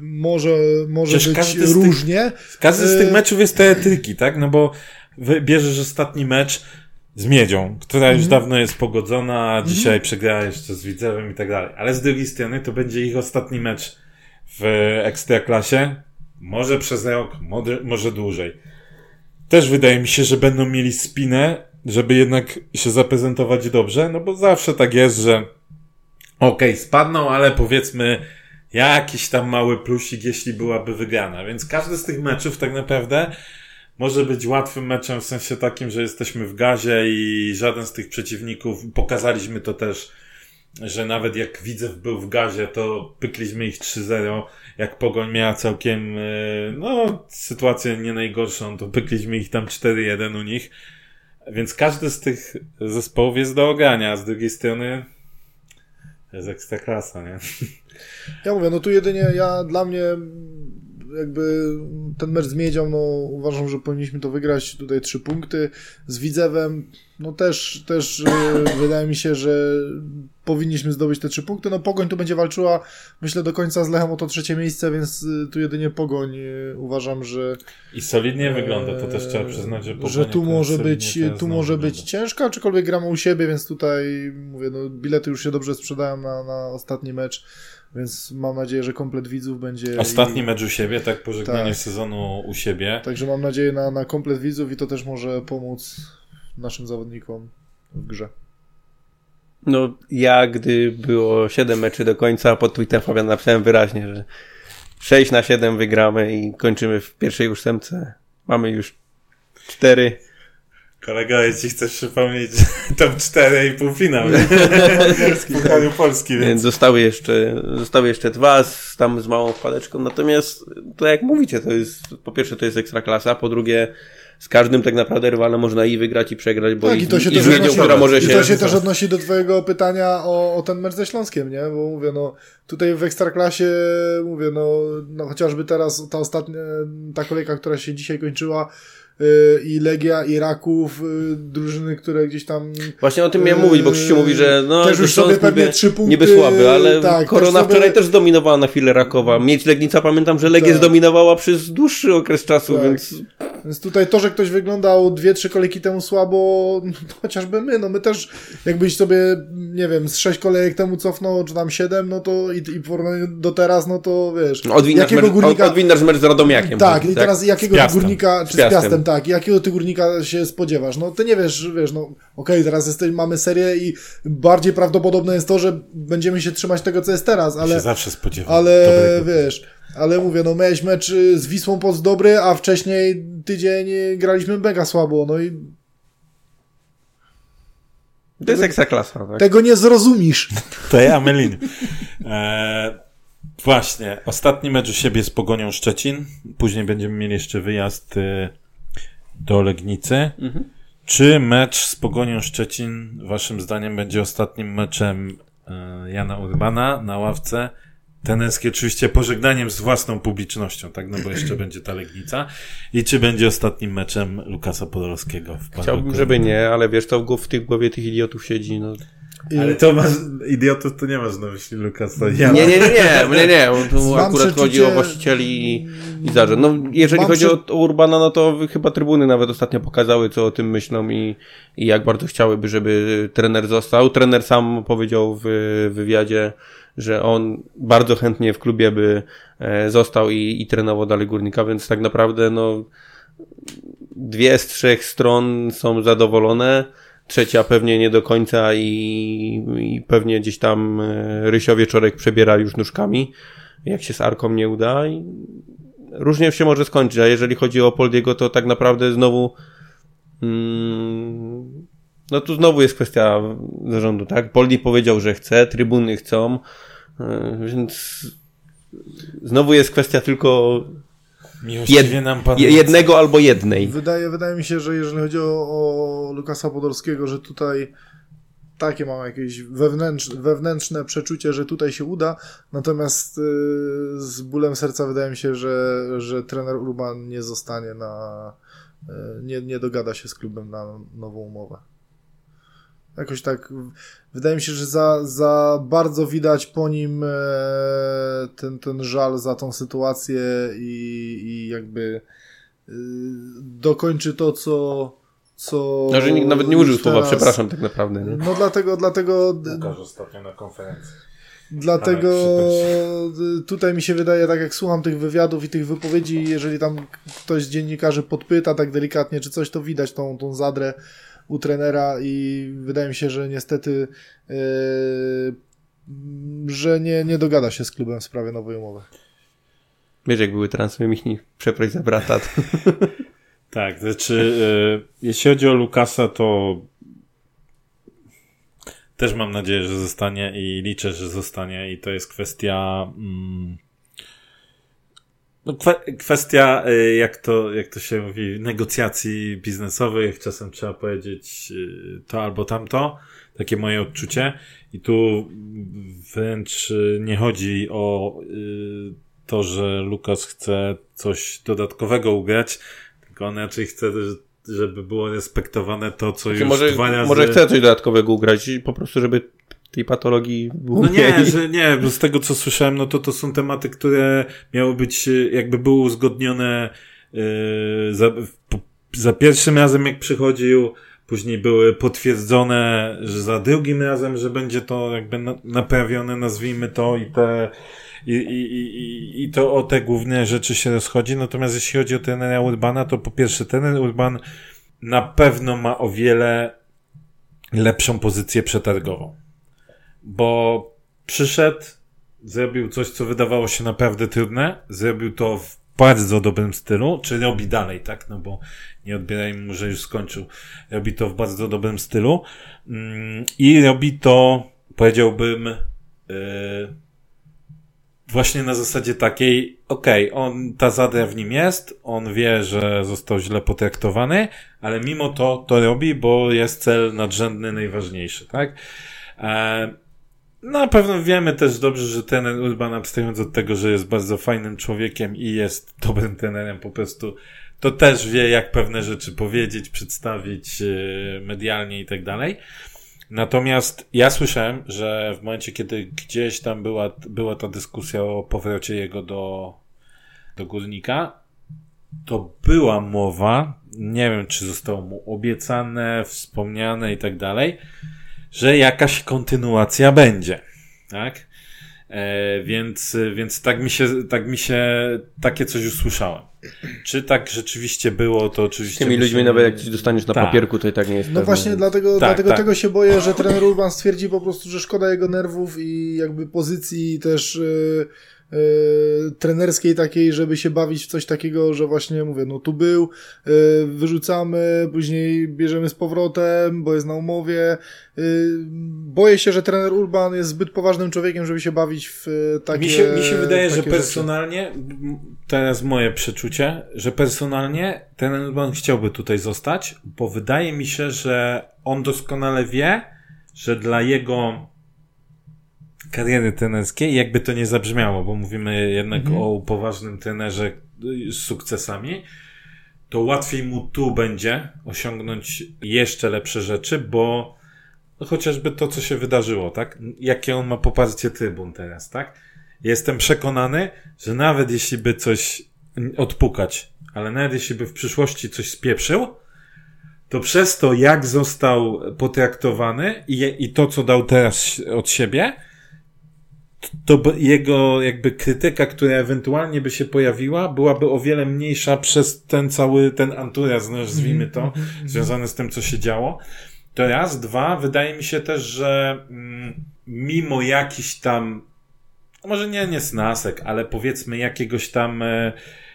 może, może Przecież być z tych- różnie. Każdy z Y- tych meczów jest teatryki, tak? No bo bierzesz ostatni mecz, z Miedzią, która już Mhm. dawno jest pogodzona, a dzisiaj przegrała jeszcze z Widzewem i tak dalej. Ale z drugiej strony to będzie ich ostatni mecz w Ekstraklasie. Może przez rok, może dłużej. Też wydaje mi się, że będą mieli spinę, żeby jednak się zaprezentować dobrze, no bo zawsze tak jest, że okej, spadną, ale powiedzmy jakiś tam mały plusik, jeśli byłaby wygrana. Więc każdy z tych meczów tak naprawdę może być łatwym meczem w sensie takim, że jesteśmy w gazie i żaden z tych przeciwników, pokazaliśmy to też, że nawet jak Widzew był w gazie, to pykliśmy ich 3-0. Jak Pogoń miała całkiem, e, no, sytuację nie najgorszą, to pykliśmy ich tam 4-1 u nich. Więc każdy z tych zespołów jest do ogrania, a z drugiej strony jest ekstra klasa, nie? Ja mówię, no tu jedynie ja, dla mnie jakby ten mecz z Miedzią, no uważam, że powinniśmy to wygrać, tutaj trzy punkty, z Widzewem, no też, też e, *clears throat* wydaje mi się, że powinniśmy zdobyć te trzy punkty, no Pogoń tu będzie walczyła, myślę, do końca z Lechem o to trzecie miejsce, więc e, tu jedynie Pogoń e, uważam, że I solidnie wygląda, to też trzeba przyznać, że że Pogoń tu akurat może być, tu może wygląda. być ciężko, aczkolwiek gramy u siebie, więc tutaj mówię, no bilety już się dobrze sprzedają na, na ostatni mecz, więc mam nadzieję, że komplet widzów będzie. Ostatni i, mecz u siebie, tak pożegnanie Tak. sezonu u siebie. Także mam nadzieję na, na komplet widzów i to też może pomóc naszym zawodnikom w grze. No, ja, gdy było 7 meczy do końca, pod Twitter Fabian napisałem wyraźnie, że 6 na 7 wygramy i kończymy w pierwszej ósemce. Mamy już 4. Kolega, jeśli chcesz przypomnieć *laughs* top 4 i półfinał *laughs* w Pucharu Polski, Więc więc zostały jeszcze, zostały jeszcze dwa z, tam z małą wpadeczką. Natomiast to jak mówicie, to jest, po pierwsze to jest ekstra klasa, po drugie z każdym tak naprawdę rywalem można i wygrać i przegrać, bo Tak, i, i to się i też która może I się... to się też odnosi do twojego pytania o, o ten mecz ze Śląskiem, nie? Bo mówię, no tutaj w Ekstraklasie, mówię, no, no chociażby teraz ta ostatnia, ta kolejka, która się dzisiaj kończyła, i Legia, i Raków, y, drużyny, które gdzieś tam... Właśnie o tym miałem mówić, bo Krzysiu mówi, że no, Też już sobie pewnie trzy punkty... Niby słaby, ale tak, Korona też sobie- wczoraj też zdominowała na chwilę Rakowa. Mieć Legnica, pamiętam, że Legię Tak. zdominowała przez dłuższy okres czasu, Tak. więc Więc tutaj to, że ktoś wyglądał dwie, trzy kolejki temu słabo, no, *laughs* chociażby my, no my też, jakbyś sobie, nie wiem, z sześć kolejek temu cofnął, czy tam siedem, no to i, i w porównaniu do teraz, no to wiesz, odwinnasz, jakiego mecz, górnika... od, odwinnasz mecz z Radomiakiem. tak, i teraz jakiego górnika, czy Z z Piastem. Tak, jakiego ty górnika się spodziewasz? No ty nie wiesz, wiesz, no okej, teraz jesteś, mamy serię i bardziej prawdopodobne jest to, że będziemy się trzymać tego, co jest teraz, się ale, zawsze spodziewam. ale dobrego. wiesz, ale mówię, no miałeś mecz y, z Wisłą Poc dobry, a wcześniej tydzień y, graliśmy mega słabo, no i To jest ekstra klasa, tak? tego nie zrozumisz. *laughs* To ja, Melin. E, właśnie, ostatni mecz u siebie z Pogonią Szczecin. Później będziemy mieli jeszcze wyjazd e, do Legnicy. Mhm. Czy mecz z Pogonią Szczecin, waszym zdaniem, będzie ostatnim meczem e, Jana Urbana na ławce? Tenerskie oczywiście pożegnaniem z własną publicznością, tak? No bo jeszcze będzie ta Legnica. I czy będzie ostatnim meczem Lukasa Podolskiego w Chciałbym, żeby nie, ale wiesz, to w, głow- w tych głowie tych idiotów siedzi, no. Ale to masz, idiotów to nie masz na myśli Lukasa. Ja Nie, nie, nie, nie, nie, nie, tu Mam akurat przeczucie- chodzi o właścicieli i, i zarząd. No, jeżeli Mam chodzi o, o Urbana, no to chyba trybuny nawet ostatnio pokazały, co o tym myślą i, i jak bardzo chciałyby, żeby trener został. Trener sam powiedział w wywiadzie, że on bardzo chętnie w klubie by e, został i, i trenował dalej Górnika, więc tak naprawdę, no, dwie z trzech stron są zadowolone, trzecia pewnie nie do końca i, i pewnie gdzieś tam e, Rysio Wieczorek przebiera już nóżkami, jak się z Arką nie uda i różnie się może skończyć, a jeżeli chodzi o Poldiego, to tak naprawdę znowu mm, no tu znowu jest kwestia zarządu, tak? Poldi powiedział, że chce, trybuny chcą, e, więc znowu jest kwestia tylko Miłościwie nam pan... je- jednego albo jednej. Wydaje, wydaje mi się, że jeżeli chodzi o, o Lukasa Podolskiego, że tutaj takie mam jakieś wewnętrzne, wewnętrzne przeczucie, że tutaj się uda, natomiast y, z bólem serca wydaje mi się, że, że trener Urban nie zostanie na, y, nie, nie dogada się z klubem na nową umowę. Jakoś tak, wydaje mi się, że za, za bardzo widać po nim e, ten, ten żal za tą sytuację i, i jakby y, dokończy to, co co... No, że nikt nawet nie użył słowa przepraszam tak naprawdę. Nie? No dlatego, dlatego Łukasz ostatnio na konferencji. Dlatego tutaj mi się wydaje, tak jak słucham tych wywiadów i tych wypowiedzi, jeżeli tam ktoś z dziennikarzy podpyta tak delikatnie, czy coś, to widać tą, tą zadrę u trenera i wydaje mi się, że niestety y, że nie, nie dogada się z klubem w sprawie nowej umowy. Wiesz, jak były transfery Michni, przeproś za brata. To... *laughs* Tak, znaczy, y, jeśli chodzi o Lukasa, to też mam nadzieję, że zostanie i liczę, że zostanie i to jest kwestia mm, no, kwe, kwestia, y, jak to, jak to się mówi, negocjacji biznesowych, czasem trzeba powiedzieć y, to albo tamto, takie moje odczucie. I tu wręcz y, nie chodzi o to, że Lukas chce coś dodatkowego ugrać, tylko on raczej chce, żeby było respektowane to, co już może, dwa razy... może chce coś dodatkowego ugrać i po prostu, żeby tej patologii było No nie, że nie, bo z tego co słyszałem, no to to są tematy, które miały być, y, jakby były uzgodnione yy, za, po, za pierwszym razem jak przychodził, później były potwierdzone, że za drugim razem, że będzie to jakby na, naprawione, nazwijmy to i te i, i, i, i to o te główne rzeczy się rozchodzi. Natomiast jeśli chodzi o trenera Urbana, to po pierwsze, trener Urban na pewno ma o wiele lepszą pozycję przetargową. Bo przyszedł, zrobił coś, co wydawało się naprawdę trudne, zrobił to w bardzo dobrym stylu, czy robi dalej, tak? No bo nie odbierajmy mu, że już skończył. Robi to w bardzo dobrym stylu mm, i robi to, powiedziałbym, yy, właśnie na zasadzie takiej, okej, on, ta zadra w nim jest, on wie, że został źle potraktowany, ale mimo to to robi, bo jest cel nadrzędny, najważniejszy, tak? E, na pewno wiemy też dobrze, że ten Urban, abstrahując od tego, że jest bardzo fajnym człowiekiem i jest dobrym trenerem, po prostu to też wie, jak pewne rzeczy powiedzieć, przedstawić e, medialnie i tak dalej. Natomiast ja słyszałem, że w momencie, kiedy gdzieś tam była, była ta dyskusja o powrocie jego do, do górnika, to była mowa, nie wiem, czy zostało mu obiecane, wspomniane i tak dalej, że jakaś kontynuacja będzie. Tak? E, więc, więc tak mi się, tak mi się, takie coś usłyszałem. Czy tak rzeczywiście było, to Z oczywiście. tymi ludźmi musimy- nawet jak ci dostaniesz na Tak. papierku, to i tak nie jest No pewne. właśnie dlatego, Tak, dlatego tak. tego się boję, że trener Urban stwierdzi po prostu, że szkoda jego nerwów i jakby pozycji też yy, yy, trenerskiej takiej, żeby się bawić w coś takiego, że właśnie mówię, no tu był, yy, wyrzucamy, później bierzemy z powrotem, bo jest na umowie. Yy, boję się, że trener Urban jest zbyt poważnym człowiekiem, żeby się bawić w takie mi, się, mi się wydaje, że rzeczy. personalnie, m, teraz moje przeczucie, że personalnie ten Urban chciałby tutaj zostać, bo wydaje mi się, że on doskonale wie, że dla jego kariery trenerskiej, jakby to nie zabrzmiało, bo mówimy jednak Mhm. o poważnym trenerze z sukcesami, to łatwiej mu tu będzie osiągnąć jeszcze lepsze rzeczy, bo chociażby to, co się wydarzyło, tak? Jakie on ma poparcie trybun teraz, tak? Jestem przekonany, że nawet jeśli by coś odpukać, ale nawet jeśli by w przyszłości coś spieprzył, to przez to, jak został potraktowany i, i to, co dał teraz od siebie, to jego jakby krytyka, która ewentualnie by się pojawiła, byłaby o wiele mniejsza przez ten cały, ten anturaz, nazwijmy to, związany z tym, co się działo. To raz. Dwa, wydaje mi się też, że mm, mimo jakiś tam, no może nie, nie snasek, ale powiedzmy jakiegoś tam e,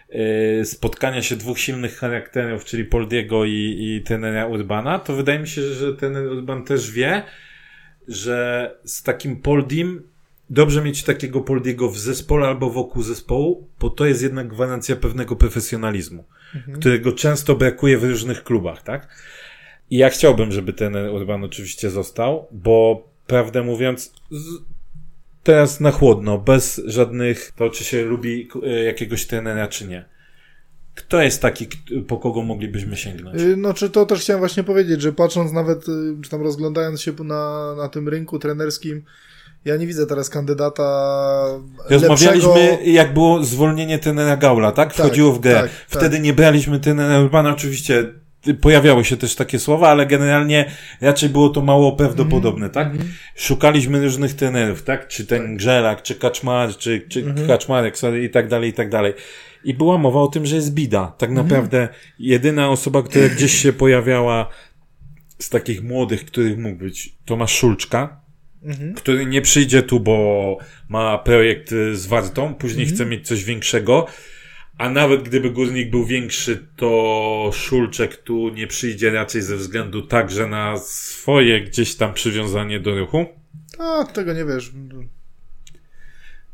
e, spotkania się dwóch silnych charakterów, czyli Poldiego i, i tenera Urbana, to wydaje mi się, że ten Urban też wie, że z takim Poldim dobrze mieć takiego Poldiego w zespole albo wokół zespołu, bo to jest jednak gwarancja pewnego profesjonalizmu, którego często brakuje w różnych klubach, tak? I ja chciałbym, żeby ten Urban oczywiście został, bo prawdę mówiąc, teraz na chłodno, bez żadnych, to czy się lubi e, jakiegoś trenera, czy nie. Kto jest taki, po kogo moglibyśmy sięgnąć? Y, No, czy to też chciałem właśnie powiedzieć, że patrząc nawet, y, czy tam rozglądając się na, na tym rynku trenerskim, ja nie widzę teraz kandydata Rozmawialiśmy, lepszego. jak było zwolnienie trenera Gaula, tak? Tak, Wchodziło w grę. tak, tak. Wtedy nie braliśmy trenera Urbana, oczywiście pojawiały się też takie słowa, ale generalnie raczej było to mało prawdopodobne, Mhm. tak? Szukaliśmy różnych trenerów, tak? Czy ten Grzelak, czy Kaczmar, czy, czy Mhm. Kaczmarek, sorry, i tak dalej, i tak dalej. I była mowa o tym, że jest bida. Tak Mhm. naprawdę jedyna osoba, która gdzieś się pojawiała z takich młodych, których mógł być Tomasz Szulczka, Mhm. który nie przyjdzie tu, bo ma projekt z Wartą, później Mhm. chce mieć coś większego, a nawet gdyby Górnik był większy, to Szulczek tu nie przyjdzie raczej ze względu także na swoje gdzieś tam przywiązanie do ruchu. A, tego nie wiesz.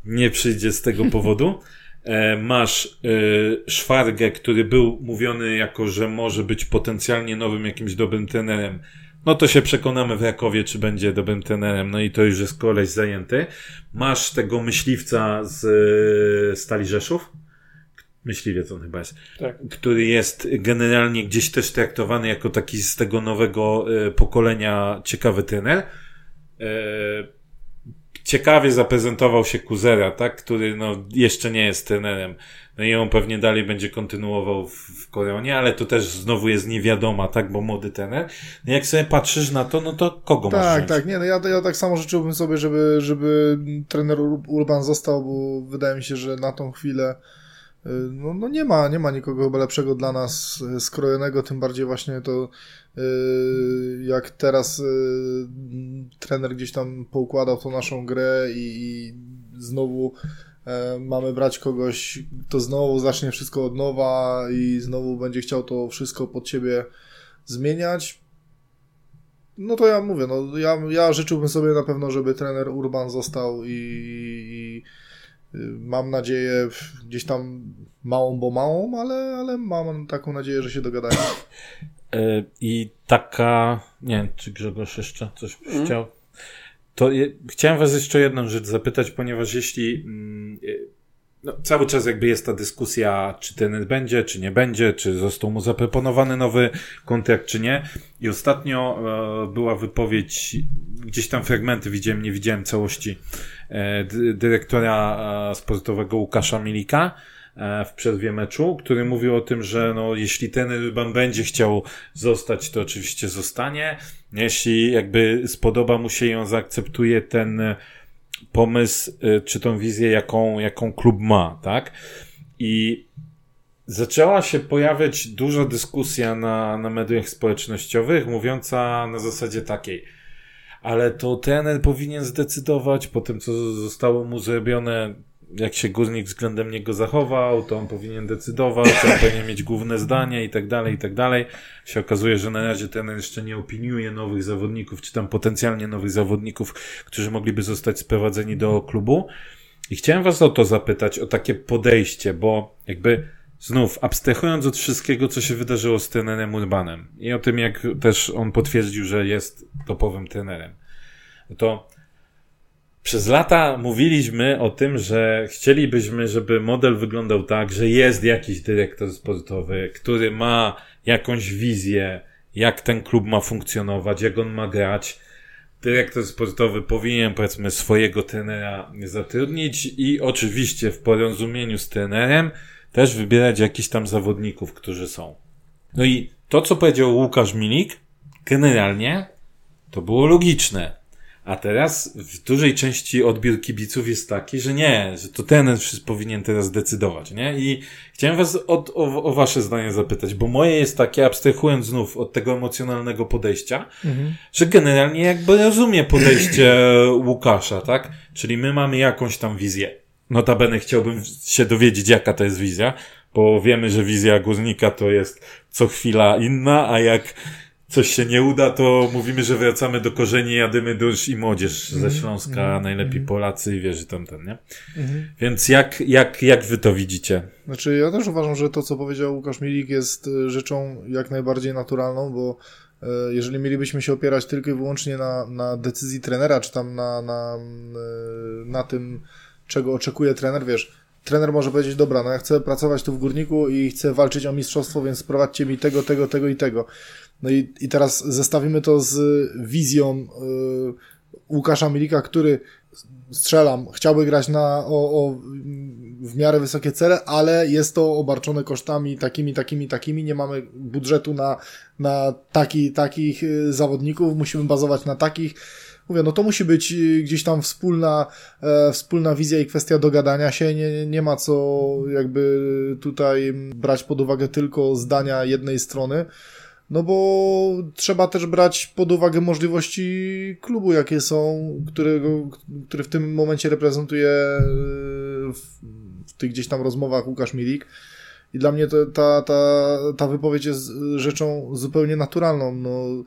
Nie przyjdzie z tego powodu. *laughs* E, masz y, Szwargę, który był mówiony jako, że może być potencjalnie nowym jakimś dobrym trenerem. No to się przekonamy w Rakowie, czy będzie dobrym trenerem. No i to już jest koleś zajęty. Masz tego myśliwca z y, Stali Rzeszów. Myśliwiec on chyba jest. Tak. Który jest generalnie gdzieś też traktowany jako taki z tego nowego y, pokolenia ciekawy trener. Ciekawie zaprezentował się Kuzera, tak? Który no, jeszcze nie jest trenerem. No i on pewnie dalej będzie kontynuował w, w Koronie, ale to też znowu jest niewiadoma, tak? Bo młody trener. No jak sobie patrzysz na to, no to kogo masz Tak, tak, nie, no ja, ja tak samo życzyłbym sobie, żeby, żeby trener Ur- Urban został, bo wydaje mi się, że na tą chwilę no, no nie ma, nie ma nikogo chyba lepszego dla nas y, skrojonego, tym bardziej właśnie to y, jak teraz y, trener gdzieś tam poukładał tą naszą grę i, i znowu e, mamy brać kogoś, kto znowu zacznie wszystko od nowa i znowu będzie chciał to wszystko pod siebie zmieniać. No to ja mówię, no ja, ja życzyłbym sobie na pewno, żeby trener Urban został i, i y, mam nadzieję gdzieś tam małą, bo małą, ale, ale mam taką nadzieję, że się dogadają. E, I taka, nie wiem, czy Grzegorz jeszcze coś Mhm. chciał? To je, chciałem was jeszcze jedną rzecz zapytać, ponieważ jeśli mm, no, cały czas jakby jest ta dyskusja, czy ten będzie, czy nie będzie, czy został mu zaproponowany nowy kontrakt, czy nie. I ostatnio e, była wypowiedź, gdzieś tam fragmenty widziałem, nie widziałem całości, dyrektora e, sportowego Łukasza Milika e, w przerwie meczu, który mówił o tym, że no, jeśli ten Ryban będzie chciał zostać, to oczywiście zostanie. Jeśli jakby spodoba mu się i on zaakceptuje ten e, pomysł, e, czy tą wizję, jaką, jaką klub ma, tak? I zaczęła się pojawiać duża dyskusja na, na mediach społecznościowych, mówiąca na zasadzie takiej, ale to trener powinien zdecydować po tym, co zostało mu zrobione, jak się górnik względem niego zachował, to on powinien decydować, on powinien mieć główne zdanie i tak dalej, i tak dalej. Się okazuje, że na razie trener jeszcze nie opiniuje nowych zawodników, czy tam potencjalnie nowych zawodników, którzy mogliby zostać sprowadzeni do klubu. I chciałem was o to zapytać, o takie podejście, bo jakby znów abstrahując od wszystkiego, co się wydarzyło z trenerem Urbanem i o tym, jak też on potwierdził, że jest topowym trenerem, to przez lata mówiliśmy o tym, że chcielibyśmy, żeby model wyglądał tak, że jest jakiś dyrektor sportowy, który ma jakąś wizję, jak ten klub ma funkcjonować, jak on ma grać. Dyrektor sportowy powinien, powiedzmy, swojego trenera zatrudnić i oczywiście w porozumieniu z trenerem też wybierać jakichś tam zawodników, którzy są. No i to, co powiedział Łukasz Milik, generalnie to było logiczne. A teraz w dużej części odbiór kibiców jest taki, że nie, że to ten powinien teraz decydować, nie? I chciałem was od, o, o wasze zdanie zapytać, bo moje jest takie, abstrahując znów od tego emocjonalnego podejścia, że generalnie jakby rozumie podejście *clears throat* Łukasza, tak? Czyli my mamy jakąś tam wizję. Notabene chciałbym się dowiedzieć, jaka to jest wizja, bo wiemy, że wizja górnika to jest co chwila inna, a jak coś się nie uda, to mówimy, że wracamy do korzeni, jadymy dusz i młodzież ze Śląska, a najlepiej Polacy i wierzy tamten, nie? Więc jak, jak, jak wy to widzicie? Znaczy, ja też uważam, że to, co powiedział Łukasz Milik, jest y, rzeczą jak najbardziej naturalną, bo y, jeżeli mielibyśmy się opierać tylko i wyłącznie na, na decyzji trenera, czy tam na, na, y, na tym, czego oczekuje trener, wiesz, trener może powiedzieć, dobra, no ja chcę pracować tu w Górniku i chcę walczyć o mistrzostwo, więc sprowadźcie mi tego, tego, tego i tego. No i, i teraz zestawimy to z wizją y, Łukasza Milika, który strzelam, chciałby grać na, o, o w miarę wysokie cele, ale jest to obarczone kosztami takimi, takimi, takimi, nie mamy budżetu na, na taki, takich y, zawodników, musimy bazować na takich. Mówię, no to musi być y, gdzieś tam wspólna, e, wspólna wizja i kwestia dogadania się. Nie, nie ma co jakby tutaj brać pod uwagę tylko zdania jednej strony. No bo trzeba też brać pod uwagę możliwości klubu, jakie są, którego, który w tym momencie reprezentuje e, w, w tych gdzieś tam rozmowach Łukasz Milik. I dla mnie to, ta, ta, ta wypowiedź jest rzeczą zupełnie naturalną. No,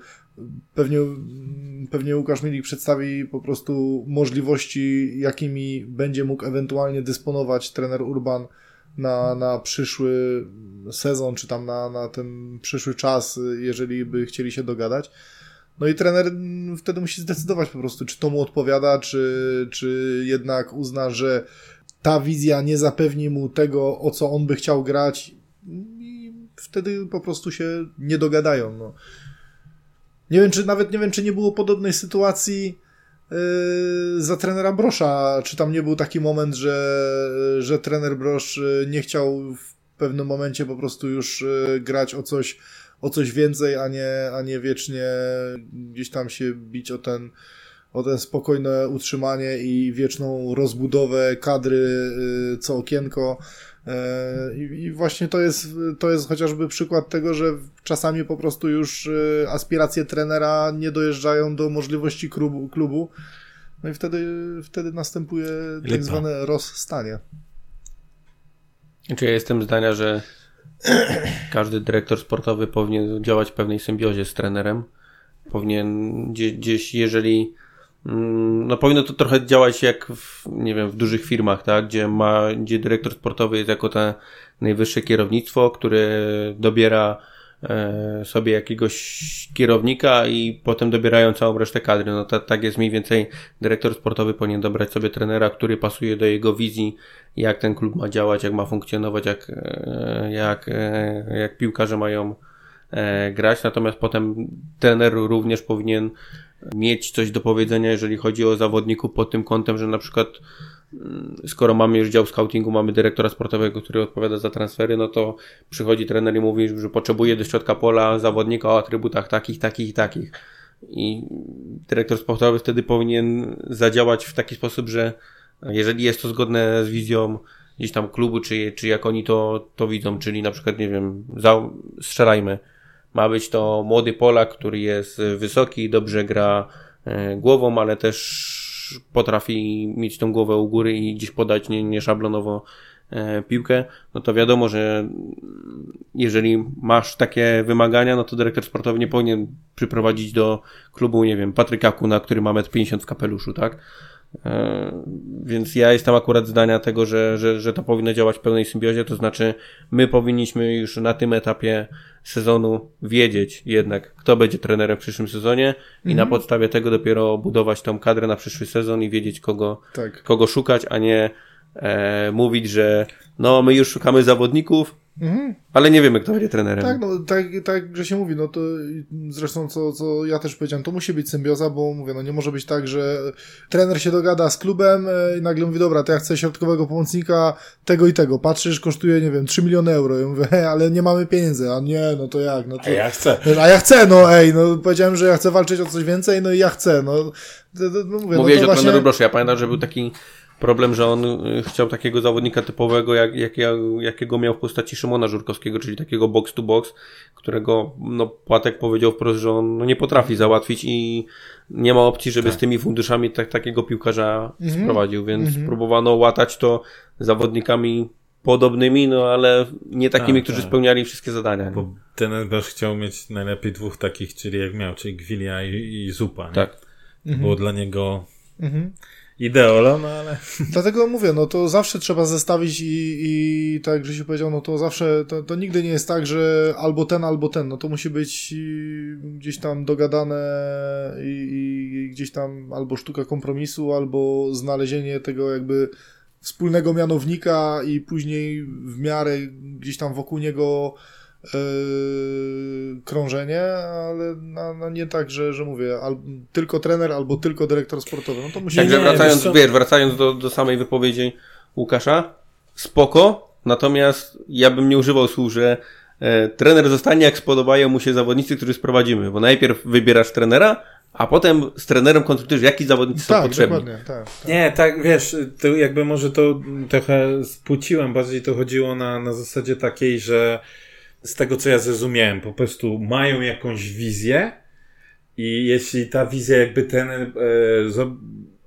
pewnie, pewnie Łukasz Milik przedstawi po prostu możliwości, jakimi będzie mógł ewentualnie dysponować trener Urban na, na przyszły sezon, czy tam na, na ten przyszły czas, jeżeli by chcieli się dogadać. No i trener wtedy musi zdecydować po prostu, czy to mu odpowiada, czy, czy jednak uzna, że ta wizja nie zapewni mu tego, o co on by chciał grać i wtedy po prostu się nie dogadają. No. Nie wiem, czy nawet nie wiem, czy nie było podobnej sytuacji Yy, za trenera Brosza. Czy tam nie był taki moment, że, że trener Brosz yy, nie chciał w pewnym momencie po prostu już yy, grać o coś, o coś więcej, a nie, a nie wiecznie gdzieś tam się bić o ten, o ten spokojne utrzymanie i wieczną rozbudowę kadry co okienko. E, I właśnie to jest, to jest chociażby przykład tego, że czasami po prostu już e, aspiracje trenera nie dojeżdżają do możliwości klubu, klubu no i wtedy, wtedy następuje tak Lipa. zwane rozstanie. Czy ja jestem zdania, że każdy dyrektor sportowy powinien działać w pewnej symbiozie z trenerem. Powinien gdzieś, jeżeli no powinno to trochę działać jak w, nie wiem, w dużych firmach, tak? Gdzie ma, gdzie dyrektor sportowy jest jako te najwyższe kierownictwo, które dobiera e, sobie jakiegoś kierownika i potem dobierają całą resztę kadry. No to, tak jest mniej więcej dyrektor sportowy powinien dobrać sobie trenera, który pasuje do jego wizji, jak ten klub ma działać, jak ma funkcjonować, jak, e, jak, e, jak piłkarze mają e, grać. Natomiast potem trener również powinien mieć coś do powiedzenia, jeżeli chodzi o zawodników pod tym kątem, że na przykład mm, skoro mamy już dział scoutingu, mamy dyrektora sportowego, który odpowiada za transfery, no to przychodzi trener i mówi, że potrzebuje do środka pola zawodnika o atrybutach takich, takich i takich. I dyrektor sportowy wtedy powinien zadziałać w taki sposób, że jeżeli jest to zgodne z wizją gdzieś tam klubu, czy, czy jak oni to, to widzą, czyli na przykład, nie wiem, za, strzelajmy, ma być to młody Polak, który jest wysoki, dobrze gra e, głową, ale też potrafi mieć tą głowę u góry i gdzieś podać nie, nie szablonowo e, piłkę, no to wiadomo, że jeżeli masz takie wymagania, no to dyrektor sportowy nie powinien przyprowadzić do klubu, nie wiem, Patryka Kuna, który ma 1,50 w kapeluszu, tak? E, więc ja jestem akurat zdania tego, że, że, że to powinno działać w pełnej symbiozie, to znaczy my powinniśmy już na tym etapie sezonu wiedzieć jednak, kto będzie trenerem w przyszłym sezonie mhm. i na mhm. podstawie tego dopiero budować tą kadrę na przyszły sezon i wiedzieć, kogo, tak. kogo szukać, a nie e, mówić, że no my już szukamy zawodników, Mhm. Ale nie wiemy, kto będzie trenerem. Tak, no, tak, tak, że się mówi, no to zresztą co, co ja też powiedziałem, to musi być symbioza, bo mówię, no nie może być tak, że trener się dogada z klubem e, i nagle mówi, dobra, to ja chcę środkowego pomocnika tego i tego. Patrzysz, kosztuje, nie wiem, 3 miliony euro. I mówię, hej, ale nie mamy pieniędzy. A nie, no to jak? No to, a ja chcę. A ja chcę, no ej, no powiedziałem, że ja chcę walczyć o coś więcej, no i ja chcę, no. No mówię, Mówiłeś no to o właśnie... treneru ja pamiętam, że był taki problem, że on y, chciał takiego zawodnika typowego, jak, jak, jakiego miał w postaci Szymona Żurkowskiego, czyli takiego box to box, którego no, Płatek powiedział wprost, że on no, nie potrafi załatwić i nie ma opcji, żeby tak. z tymi funduszami tak, takiego piłkarza mhm. sprowadził, więc mhm. próbowano łatać to zawodnikami podobnymi, no ale nie takimi, tak, którzy tak. spełniali wszystkie zadania. Bo ten Edberz chciał mieć najlepiej dwóch takich, czyli jak miał, czyli Gwilia i, i Zupa. Nie? Tak. Mhm. Było dla niego mhm ideolo, no ale... Dlatego mówię, no to zawsze trzeba zestawić i, i tak jak Grzesiu powiedział, no to zawsze, to, to nigdy nie jest tak, że albo ten, albo ten, no to musi być gdzieś tam dogadane i, i gdzieś tam albo sztuka kompromisu, albo znalezienie tego jakby wspólnego mianownika i później w miarę gdzieś tam wokół niego krążenie, ale no, no nie tak, że, że mówię, al, tylko trener albo tylko dyrektor sportowy. No to musi Także nie, wracając, wiesz wiesz, wracając do, do samej wypowiedzi Łukasza, spoko, natomiast ja bym nie używał słów, że e, trener zostanie jak spodobają mu się zawodnicy, których sprowadzimy, bo najpierw wybierasz trenera, a potem z trenerem konsultujesz, jaki zawodnicy są tak, potrzebni. dokładnie, tak. tak. Nie, tak, wiesz, to jakby może to trochę spłuciłem, bardziej to chodziło na, na zasadzie takiej, że z tego co ja zrozumiałem, po prostu mają jakąś wizję i jeśli ta wizja jakby ten e,